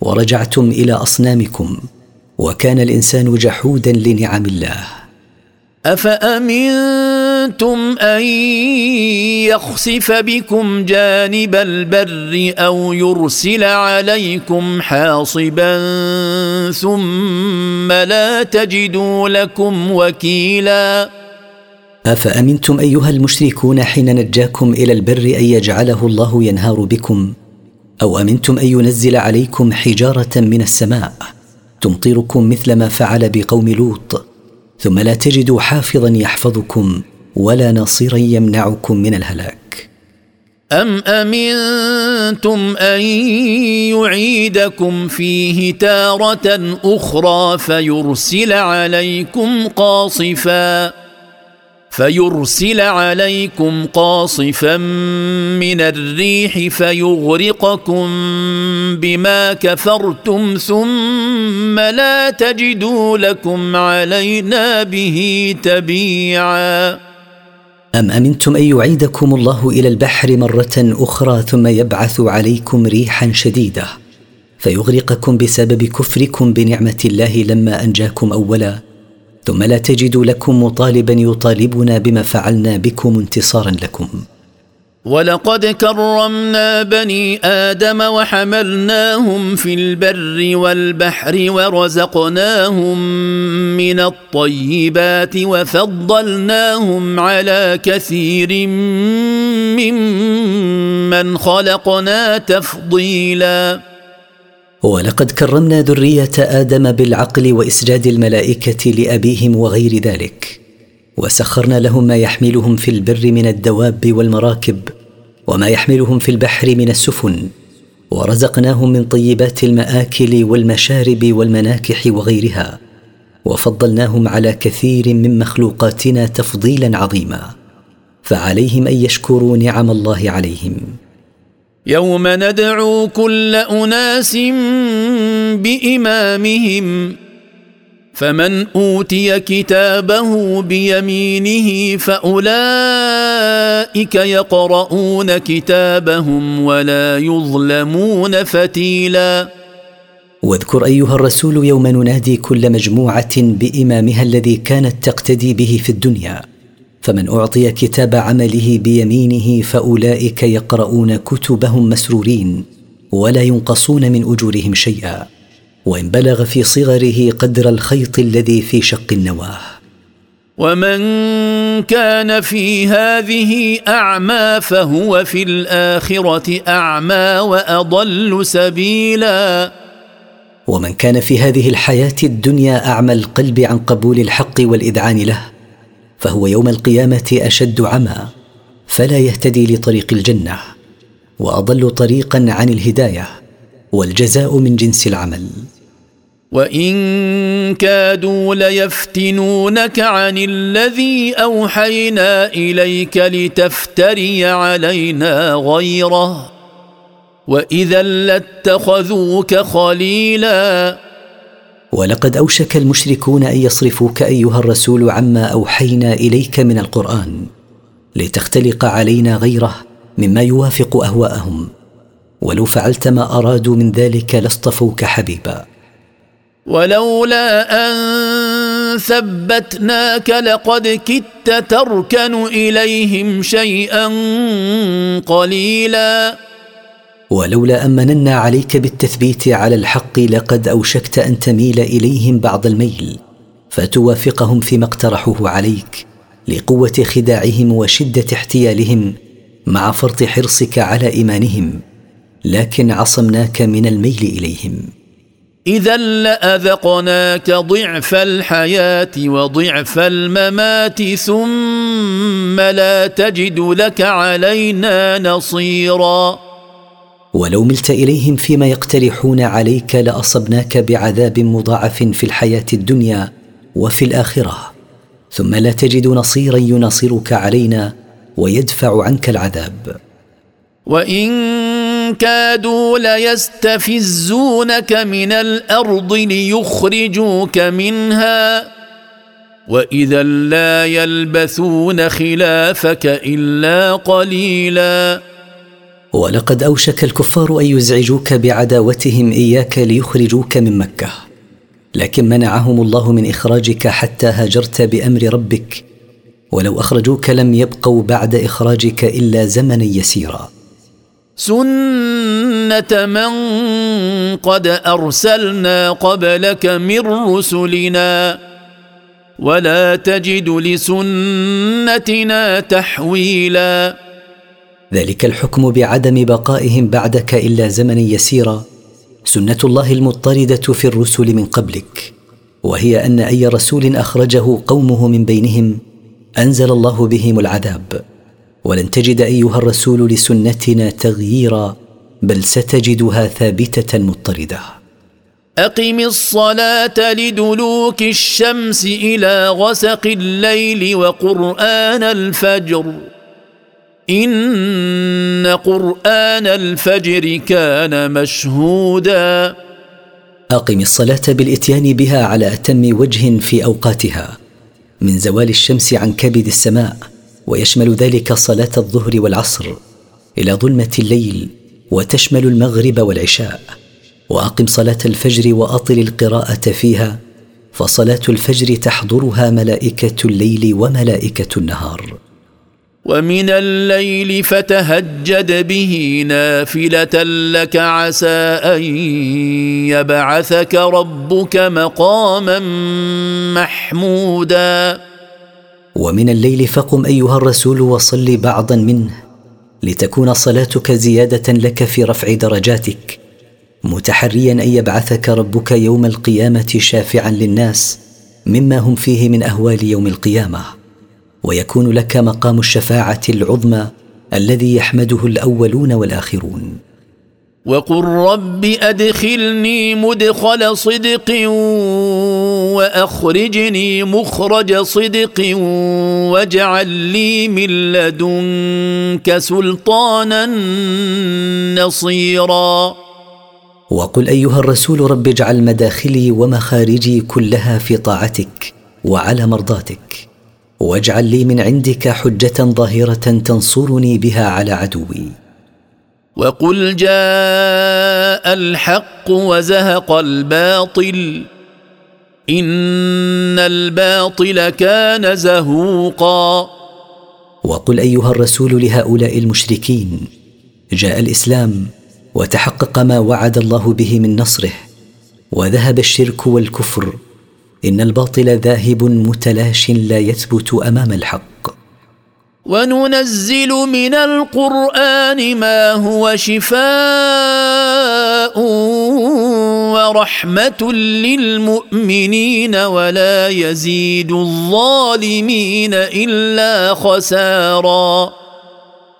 ورجعتم إلى أصنامكم وكان الإنسان جحودا لنعم الله. أفأمنتم أن يخسف بكم جانب البر أو يرسل عليكم حاصبا ثم لا تجدوا لكم وكيلا؟ أفأمنتم أيها المشركون حين نجاكم إلى البر أن يجعله الله ينهار بكم؟ أو أمنتم أن ينزل عليكم حجارة من السماء تمطركم مثل ما فعل بقوم لوط؟ ثم لا تجدوا حافظا يحفظكم ولا ناصرا يمنعكم من الهلاك. أم أمنتم أن يعيدكم فيه تارة أخرى فيرسل عليكم قاصفا؟ فيرسل عليكم قاصفا من الريح فيغرقكم بما كفرتم ثم لا تجدوا لكم علينا به تبيعا. أم أمنتم أن يعيدكم الله إلى البحر مرة أخرى ثم يبعث عليكم ريحا شديدة فيغرقكم بسبب كفركم بنعمة الله لما أنجاكم أولا؟ ثم لا تجدوا لكم مطالبا يطالبنا بما فعلنا بكم انتصارا لكم. ولقد كرمنا بني آدم وحملناهم في البر والبحر ورزقناهم من الطيبات وفضلناهم على كثير ممن خلقنا تفضيلاً. ولقد كرمنا ذرية آدم بالعقل وإسجاد الملائكة لأبيهم وغير ذلك وسخرنا لهم ما يحملهم في البر من الدواب والمراكب وما يحملهم في البحر من السفن ورزقناهم من طيبات المآكل والمشارب والمناكح وغيرها وفضلناهم على كثير من مخلوقاتنا تفضيلا عظيما فعليهم أن يشكروا نعم الله عليهم. يوم ندعو كل أناس بإمامهم فمن أوتي كتابه بيمينه فأولئك يقرؤون كتابهم ولا يظلمون فتيلا. واذكر أيها الرسول يوم ننادي كل مجموعة بإمامها الذي كانت تقتدي به في الدنيا. فمن أعطي كتاب عمله بيمينه فأولئك يقرؤون كتبهم مسرورين ولا ينقصون من أجورهم شيئا. وإن بلغ في صغره قدر الخيط الذي في شق النواة. ومن كان في هذه أعمى فهو في الآخرة أعمى وأضل سبيلا. ومن كان في هذه الحياة الدنيا أعمى القلب عن قبول الحق والإذعان له. فهو يوم القيامة أشد عمى فلا يهتدي لطريق الجنة وأضل طريقا عن الهداية والجزاء من جنس العمل. وإن كادوا ليفتنونك عن الذي أوحينا إليك لتفتري علينا غيره وإذا لاتخذوك خليلا ولقد أوشك المشركون أن يصرفوك أيها الرسول عما أوحينا إليك من القرآن لتختلق علينا غيره مما يوافق أهواءهم ولو فعلت ما أرادوا من ذلك لاصطفوك حبيبا. ولولا أن ثبتناك لقد كدت تركن إليهم شيئا قليلا. ولولا أن مننا عليك بالتثبيت على الحق لقد أوشكت أن تميل إليهم بعض الميل فتوافقهم فيما اقترحوه عليك لقوة خداعهم وشدة احتيالهم مع فرط حرصك على إيمانهم لكن عصمناك من الميل إليهم. إذا لأذقناك ضعف الحياة وضعف الممات ثم لا تجد لك علينا نصيرا. ولو ملت إليهم فيما يقترحون عليك لأصبناك بعذاب مضاعف في الحياة الدنيا وفي الآخرة. ثم لا تجد نصيرا يناصرك علينا ويدفع عنك العذاب. وإن كادوا ليستفزونك من الأرض ليخرجوك منها وإذا لا يلبثون خلافك إلا قليلا. ولقد أوشك الكفار أن يزعجوك بعداوتهم إياك ليخرجوك من مكة. لكن منعهم الله من إخراجك حتى هاجرت بأمر ربك. ولو أخرجوك لم يبقوا بعد إخراجك إلا زمنا يسيرا. سنه من قد ارسلنا قبلك من رسلنا. ولا تجد لسنتنا تحويلا. ذلك الحكم بعدم بقائهم بعدك إلا زمنا يسيرا. سنة الله المضطردة في الرسل من قبلك وهي أن أي رسول أخرجه قومه من بينهم أنزل الله بهم العذاب. ولن تجد أيها الرسول لسنتنا تغييرا بل ستجدها ثابتة مضطردة. أقم الصلاة لدلوك الشمس إلى غسق الليل وقرآن الفجر. إن قرآن الفجر كان مشهودا. أقم الصلاة بالإتيان بها على أتم وجه في أوقاتها من زوال الشمس عن كبد السماء ويشمل ذلك صلاة الظهر والعصر إلى ظلمة الليل وتشمل المغرب والعشاء. وأقم صلاة الفجر وأطل القراءة فيها فصلاة الفجر تحضرها ملائكة الليل وملائكة النهار. ومن الليل فتهجد به نافلة لك عسى أن يبعثك ربك مقاما محمودا. ومن الليل فقم أيها الرسول وصل بعضا منه لتكون صلاتك زيادة لك في رفع درجاتك متحريا أن يبعثك ربك يوم القيامة شافعا للناس مما هم فيه من أهوال يوم القيامة. ويكون لك مقام الشفاعة العظمى الذي يحمده الأولون والآخرون. وقل رب أدخلني مدخل صدق وأخرجني مخرج صدق واجعل لي من لدنك سلطانا نصيرا. وقل أيها الرسول رب اجعل مداخلي ومخارجي كلها في طاعتك وعلى مرضاتك. واجعل لي من عندك حجة ظاهرة تنصرني بها على عدوي. وقل جاء الحق وزهق الباطل. إن الباطل كان زهوقا. وقل أيها الرسول لهؤلاء المشركين جاء الإسلام وتحقق ما وعد الله به من نصره وذهب الشرك والكفر إن الباطل ذاهب متلاش لا يثبت أمام الحق. وننزل من القرآن ما هو شفاء ورحمة للمؤمنين ولا يزيد الظالمين إلا خسارا.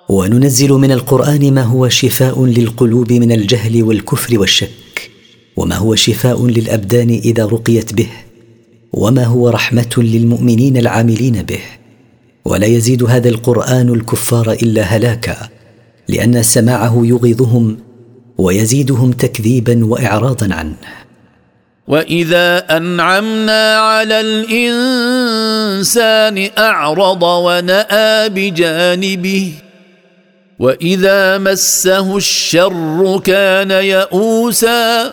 وننزل من القرآن ما هو شفاء للقلوب من الجهل والكفر والشك. وما هو شفاء للأبدان إذا رقيت به. وما هو رحمه للمؤمنين العاملين به. ولا يزيد هذا القران الكفار الا هلاكا لأن سماعه يغيظهم ويزيدهم تكذيبا واعراضا عنه. واذا انعمنا على الانسان اعرض وناى بجانبه واذا مسه الشر كان يئوسا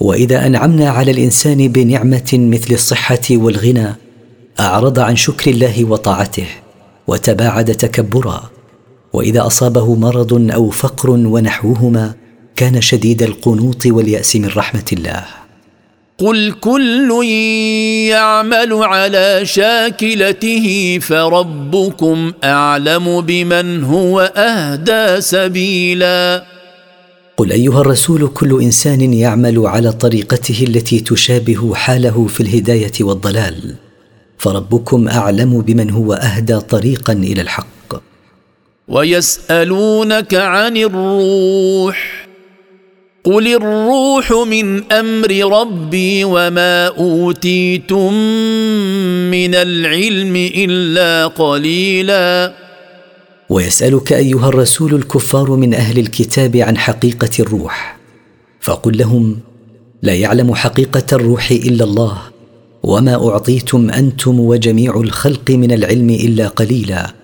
وإذا أنعمنا على الإنسان بنعمة مثل الصحة والغنى أعرض عن شكر الله وطاعته وتباعد تكبرا. وإذا أصابه مرض أو فقر ونحوهما كان شديد القنوط واليأس من رحمة الله. قل كل يعمل على شاكلته فربكم أعلم بمن هو أهدى سبيلا. قل أيها الرسول كل إنسان يعمل على طريقته التي تشابه حاله في الهداية والضلال. فربكم أعلم بمن هو أهدى طريقا إلى الحق. ويسألونك عن الروح. قل الروح من أمر ربي وما أوتيتم من العلم إلا قليلا. ويسألك أيها الرسول الكفار من أهل الكتاب عن حقيقة الروح. فقل لهم لا يعلم حقيقة الروح إلا الله وما أعطيتم أنتم وجميع الخلق من العلم إلا قليلا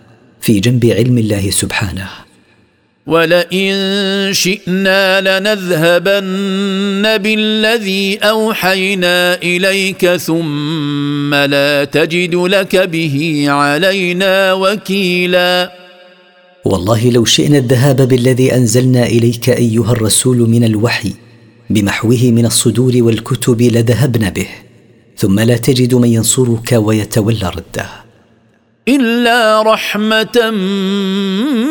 في جنب علم الله سبحانه. ولئن شئنا لنذهبن بالذي أوحينا إليك ثم لا تجد لك به علينا وكيلا. والله لو شئنا الذهاب بالذي أنزلنا إليك أيها الرسول من الوحي بمحوه من الصدور والكتب لذهبنا به ثم لا تجد من ينصرك ويتولى رده. إلا رحمة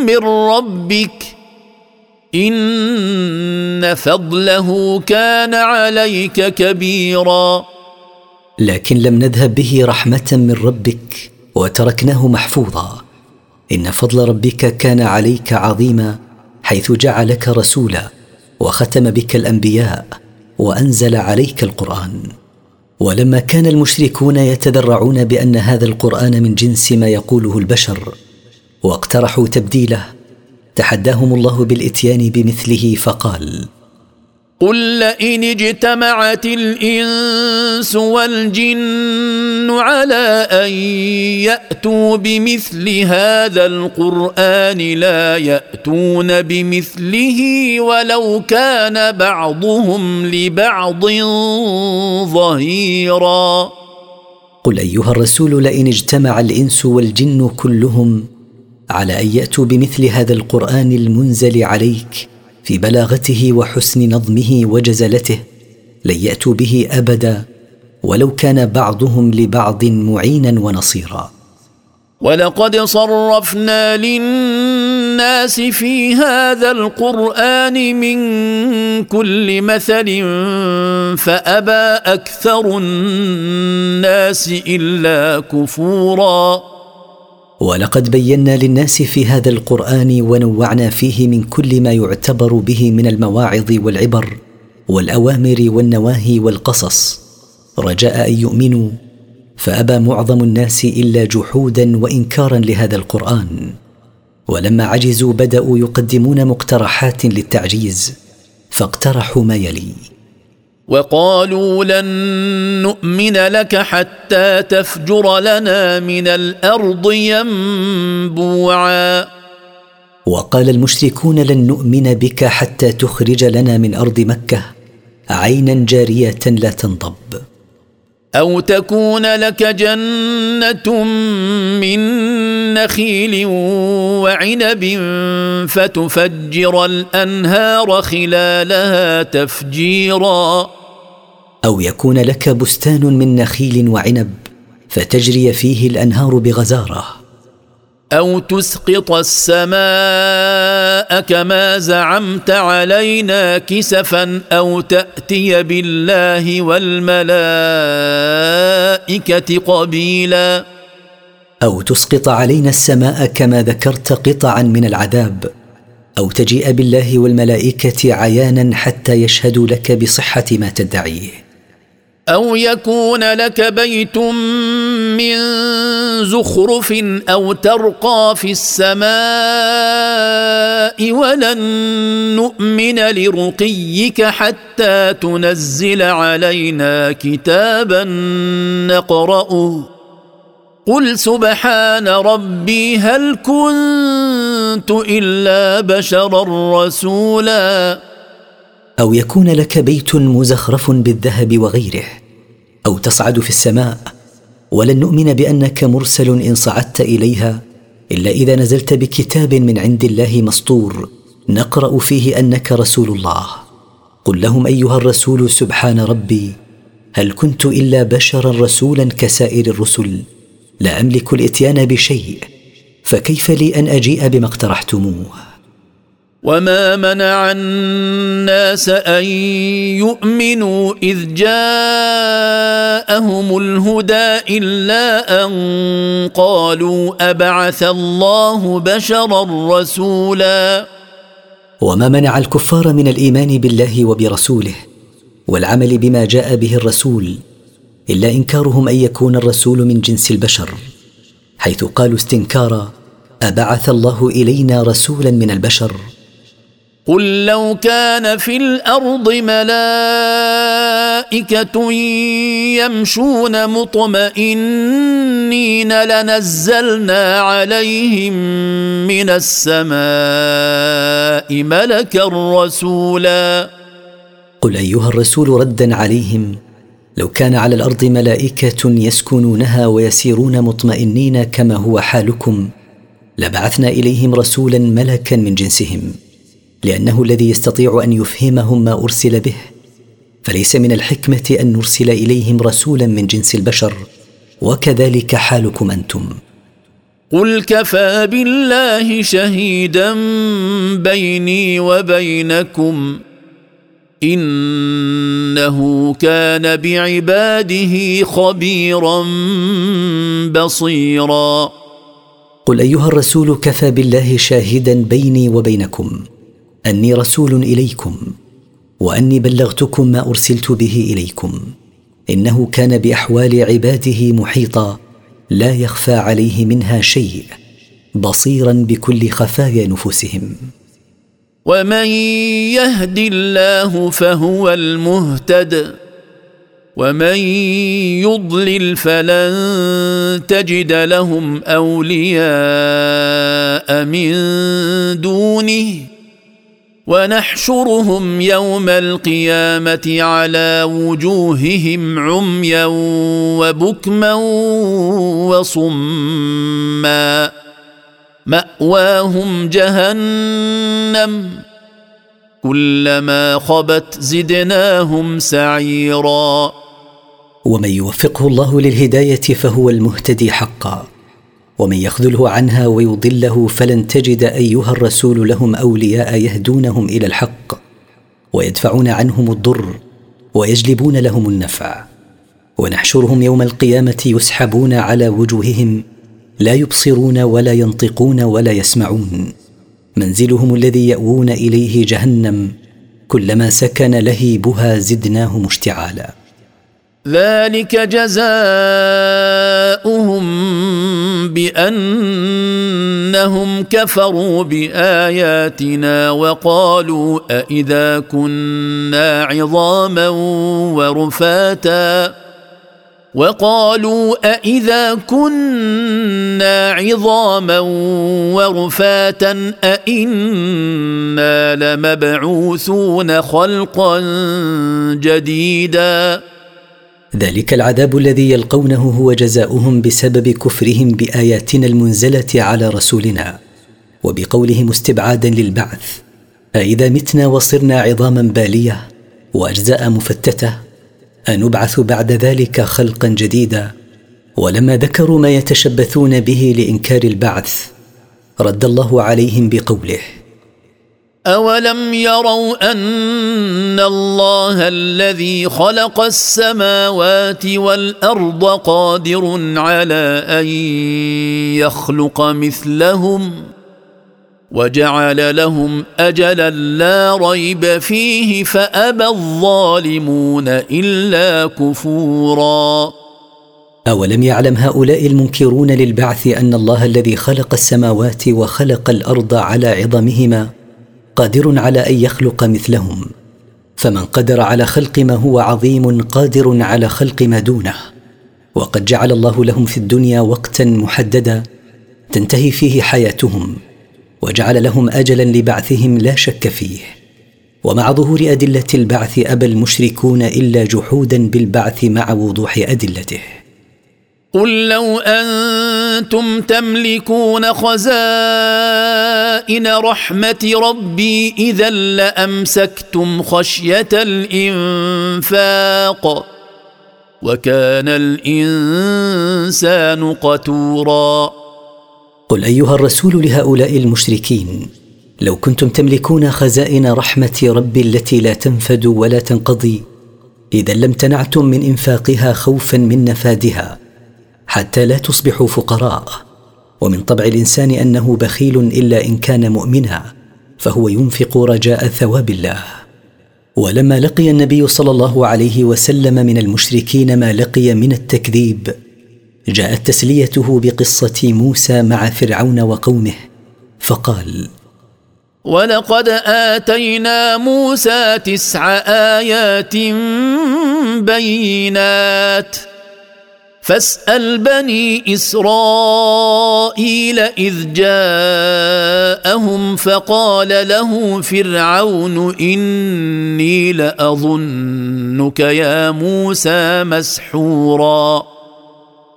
من ربك إن فضله كان عليك كبيرا. لكن لم نذهب به رحمة من ربك وتركناه محفوظا. إن فضل ربك كان عليك عظيما حيث جعلك رسولا وختم بك الأنبياء وأنزل عليك القرآن. ولما كان المشركون يتذرعون بأن هذا القرآن من جنس ما يقوله البشر واقترحوا تبديله تحداهم الله بالإتيان بمثله فقال قل لئن اجتمعت الانس والجن على ان ياتوا بمثل هذا القران لا ياتون بمثله ولو كان بعضهم لبعض ظهيرا. قل ايها الرسول لئن اجتمع الانس والجن كلهم على ان ياتوا بمثل هذا القران المنزل عليك في بلاغته وحسن نظمه وجزلته لن يأتوا به أبدا ولو كان بعضهم لبعض معينا ونصيرا. ولقد صرفنا للناس في هذا القرآن من كل مثل فأبى أكثر الناس إلا كفورا. ولقد بينا للناس في هذا القرآن ونوعنا فيه من كل ما يعتبر به من المواعظ والعبر والأوامر والنواهي والقصص. رجاء أن يؤمنوا فأبى معظم الناس إلا جحودا وإنكارا لهذا القرآن. ولما عجزوا بدأوا يقدمون مقترحات للتعجيز فاقترحوا ما يلي. وقالوا لن نؤمن لك حتى تفجر لنا من الأرض ينبوعا. وقال المشركون لن نؤمن بك حتى تخرج لنا من أرض مكة. عينا جارية لا تنضب. أو تكون لك جنة من نخيل وعنب فتفجر الأنهار خلالها تفجيرا. أو يكون لك بستان من نخيل وعنب فتجري فيه الأنهار بغزارة. أو تسقط السماء كما زعمت علينا كسفا أو تأتي بالله والملائكة قبيلا. أو تسقط علينا السماء كما ذكرت قطعا من العذاب. أو تجيء بالله والملائكة عيانا حتى يشهدوا لك بصحة ما تدعيه. أو يكون لك بيت من زخرف أو ترقى في السماء ولن نؤمن لرقيك حتى تنزل علينا كتابا نقرأه. قل سبحان ربي هل كنت إلا بشرا رسولا؟ أو يكون لك بيت مزخرف بالذهب وغيره. أو تصعد في السماء. ولن نؤمن بأنك مرسل إن صعدت إليها إلا إذا نزلت بكتاب من عند الله مسطور. نقرأ فيه أنك رسول الله. قل لهم أيها الرسول سبحان ربي هل كنت إلا بشرا رسولا كسائر الرسل؟ لا أملك الإتيان بشيء فكيف لي أن أجيء بما اقترحتموه؟ وما منع الناس ان يؤمنوا اذ جاءهم الهدى الا ان قالوا ابعث الله بشرا رسولا وما منع الكفار من الايمان بالله وبرسوله والعمل بما جاء به الرسول الا انكارهم ان يكون الرسول من جنس البشر حيث قالوا استنكارا ابعث الله الينا رسولا من البشر. قل لو كان في الأرض ملائكة يمشون مطمئنين لنزلنا عليهم من السماء ملكا رسولا. قل أيها الرسول ردا عليهم لو كان على الأرض ملائكة يسكنونها ويسيرون مطمئنين كما هو حالكم لبعثنا إليهم رسولا ملكا من جنسهم. لأنه الذي يستطيع أن يفهمهم ما أرسل به. فليس من الحكمة أن نرسل إليهم رسولا من جنس البشر. وكذلك حالكم أنتم. قل كفى بالله شهيدا بيني وبينكم. إنه كان بعباده خبيرا بصيرا. قل أيها الرسول كفى بالله شاهدا بيني وبينكم. أني رسول إليكم وأني بلغتكم ما أرسلت به إليكم. إنه كان بأحوال عباده محيطا لا يخفى عليه منها شيء بصيرا بكل خفايا نفوسهم. ومن يهد الله فهو المهتد ومن يضلل فلن تجد لهم أولياء من دونه. ونحشرهم يوم القيامة على وجوههم عميا وبكما وصما. مأواهم جهنم. كلما خبت زدناهم سعيرا. ومن يوفقه الله للهداية فهو المهتدي حقا. ومن يخذله عنها ويضله فلن تجد أيها الرسول لهم أولياء يهدونهم إلى الحق ويدفعون عنهم الضر ويجلبون لهم النفع ونحشرهم يوم القيامة يسحبون على وجوههم لا يبصرون ولا ينطقون ولا يسمعون. منزلهم الذي يأوون إليه جهنم كلما سكن لهيبها زدناهم اشتعالا. ذلك جزاؤهم بأنهم كفروا بآياتنا وقالوا أإذا كنا عظاما ورفاتا وقالوا أإذا كنا عظاما ورفاتا أإنا لمبعوثون خلقا جديدا ذلك العذاب الذي يلقونه هو جزاؤهم بسبب كفرهم بآياتنا المنزلة على رسولنا وبقولهم استبعادا للبعث. أإذا متنا وصرنا عظاما بالية وأجزاء مفتتة أنبعث بعد ذلك خلقا جديدا. ولما ذكروا ما يتشبثون به لإنكار البعث رد الله عليهم بقوله أولم يروا أن الله الذي خلق السماوات والأرض قادر على أن يخلق مثلهم ؟ وجعل لهم اجلا لا ريب فيه فابى الظالمون الا كفورا اولم يعلم هؤلاء المنكرون للبعث ان الله الذي خلق السماوات وخلق الأرض على عظمهما قادر على أن يخلق مثلهم فمن قدر على خلق ما هو عظيم قادر على خلق ما دونه. وقد جعل الله لهم في الدنيا وقتا محددا تنتهي فيه حياتهم وجعل لهم اجلا لبعثهم لا شك فيه. ومع ظهور أدلة البعث أبى المشركون إلا جحودا بالبعث مع وضوح أدلته. قل لو أنتم تملكون خزائن رحمة ربي إذا لأمسكتم خشية الإنفاق وكان الإنسان قتورا. قل أيها الرسول لهؤلاء المشركين لو كنتم تملكون خزائن رحمة ربي التي لا تنفد ولا تنقضي إذا لم تنعتم من إنفاقها خوفا من نفادها. حتى لا تصبحوا فقراء. ومن طبع الإنسان أنه بخيل إلا إن كان مؤمنا فهو ينفق رجاء ثواب الله. ولما لقي النبي صلى الله عليه وسلم من المشركين ما لقي من التكذيب جاءت تسليته بقصة موسى مع فرعون وقومه فقال ولقد آتينا موسى تسع آيات بينات فاسأل بني إسرائيل إذ جاءهم فقال له فرعون إني لأظنك يا موسى مسحورا.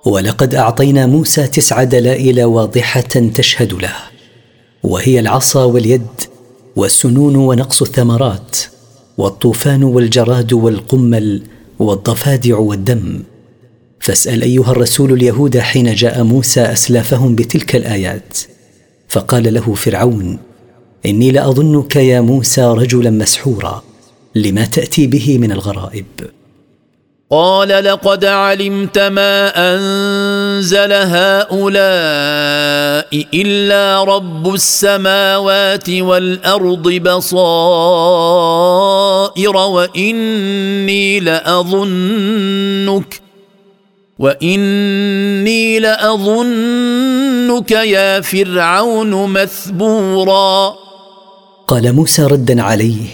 ولقد أعطينا موسى تسع دلائل واضحة تشهد له وهي العصا واليد والسنون ونقص الثمرات والطوفان والجراد والقمل والضفادع والدم. فاسأل أيها الرسول اليهود حين جاء موسى أسلافهم بتلك الآيات. فقال له فرعون إني لأظنك يا موسى رجلا مسحورا لما تأتي به من الغرائب؟ قال لقد علمت ما أنزل هؤلاء إلا رب السماوات والأرض بصائر وإني لأظنك واني لاظنك يا فرعون مثبورا. قال موسى ردا عليه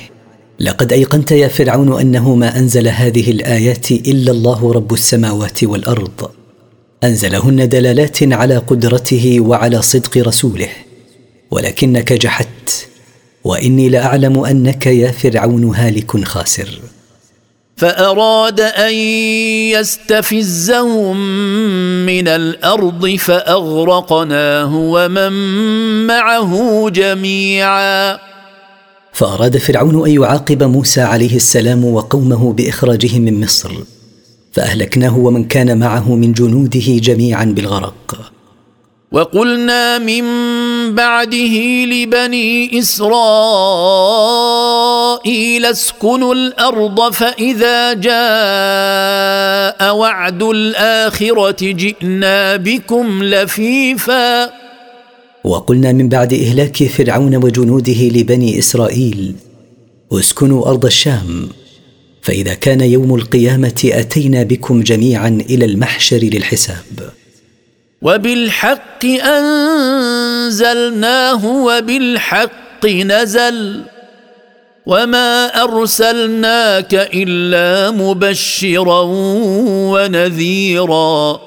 لقد ايقنت يا فرعون انه ما انزل هذه الايات الا الله رب السماوات والارض. انزلهن دلالات على قدرته وعلى صدق رسوله. ولكنك جحدت واني لاعلم انك يا فرعون هالك خاسر. فأراد أن يستفزهم من الأرض فأغرقناه ومن معه جميعا. فأراد فرعون أن يعاقب موسى عليه السلام وقومه بإخراجهم من مصر فأهلكناه ومن كان معه من جنوده جميعا بالغرق. وقلنا من بعده لبني إسرائيل اسكنوا الأرض فإذا جاء وعد الآخرة جئنا بكم لفيفا. وقلنا من بعد إهلاك فرعون وجنوده لبني إسرائيل اسكنوا أرض الشام فإذا كان يوم القيامة أتينا بكم جميعا إلى المحشر للحساب. وبالحق أنزلناه وبالحق نزل وما أرسلناك إلا مبشرا ونذيرا.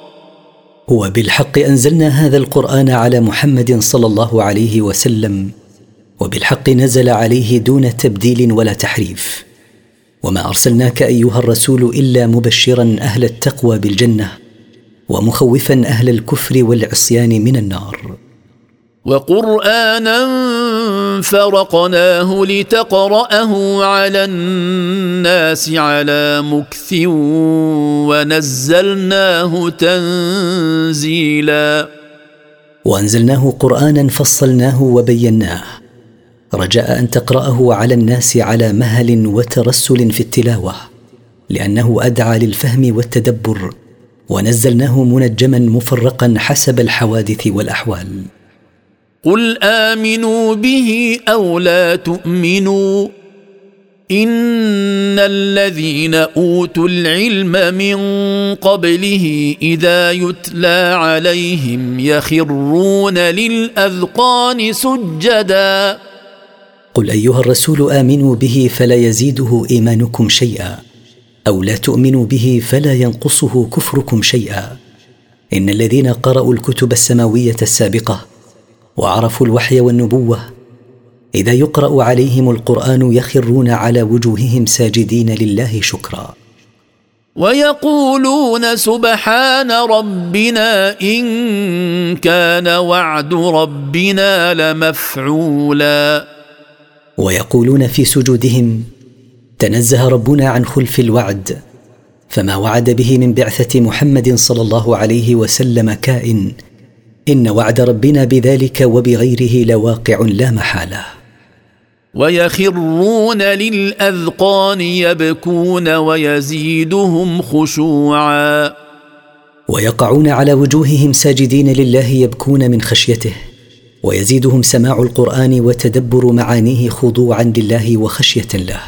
وبالحق أنزلنا هذا القرآن على محمد صلى الله عليه وسلم وبالحق نزل عليه دون تبديل ولا تحريف. وما أرسلناك أيها الرسول إلا مبشرا أهل التقوى بالجنة ومخوفا أهل الكفر والعصيان من النار. وقرآنا فرقناه لتقرأه على الناس على مكث ونزلناه تنزيلا. وأنزلناه قرآنا فصلناه وبيناه. رجاء أن تقرأه على الناس على مهل وترسل في التلاوة لأنه أدعى للفهم والتدبر ونزلناه منجما مفرقا حسب الحوادث والأحوال. قل امنوا به أو لا تؤمنوا ان الذين اوتوا العلم من قبله اذا يتلى عليهم يخرون للاذقان سجدا. قل ايها الرسول امنوا به فلا يزيده ايمانكم شيئا أو لا تؤمنوا به فلا ينقصه كفركم شيئا. ان الذين قرأوا الكتب السماويه السابقه وعرفوا الوحي والنبوة. إذا يقرأ عليهم القرآن يخرون على وجوههم ساجدين لله شكرا. ويقولون سبحان ربنا إن كان وعد ربنا لمفعولا. ويقولون في سجودهم تنزه ربنا عن خلف الوعد فما وعد به من بعثة محمد صلى الله عليه وسلم كائن إن وعد ربنا بذلك وبغيره لواقع لا محالة. ويخرون للأذقان يبكون ويزيدهم خشوعا. ويقعون على وجوههم ساجدين لله يبكون من خشيته. ويزيدهم سماع القرآن وتدبر معانيه خضوعا لله وخشية له.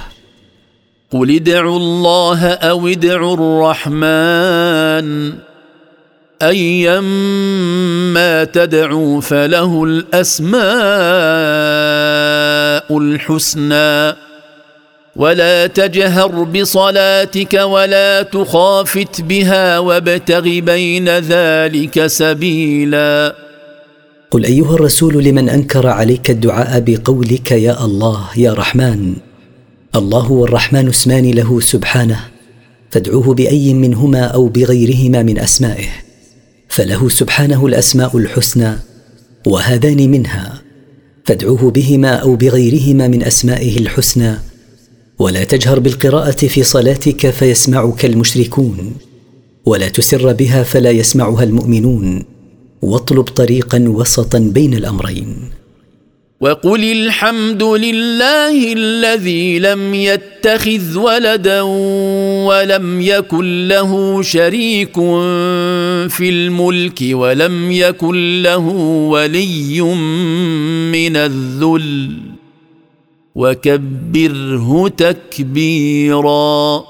قل ادعوا الله أو ادعوا الرحمن. ايما تدعوا فله الأسماء الحسنى. ولا تجهر بصلاتك ولا تخافت بها وابتغ بين ذلك سبيلا. قل أيها الرسول لمن أنكر عليك الدعاء بقولك يا الله يا رحمن؟ الله والرحمن اسمان له سبحانه فادعوه بأي منهما أو بغيرهما من أسمائه. فله سبحانه الأسماء الحسنى وهذان منها فادعوه بهما أو بغيرهما من أسمائه الحسنى ولا تجهر بالقراءة في صلاتك فيسمعك المشركون ولا تسر بها فلا يسمعها المؤمنون واطلب طريقا وسطا بين الأمرين. وقل الحمد لله الذي لم يتخذ ولدا ولم يكن له شريك في الملك ولم يكن له ولي من الذل. وكبره تكبيرا.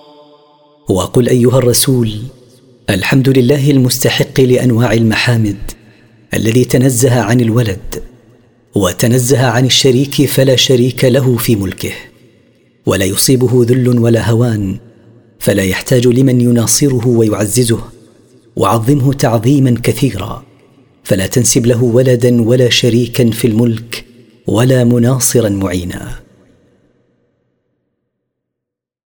وقل أيها الرسول الحمد لله المستحق لأنواع المحامد الذي تنزه عن الولد وتنزه عن الشريك فلا شريك له في ملكه. ولا يصيبه ذل ولا هوان فلا يحتاج لمن يناصره ويعززه. وعظمه تعظيما كثيرا فلا تنسب له ولدا ولا شريكا في الملك ولا مناصرا معينا.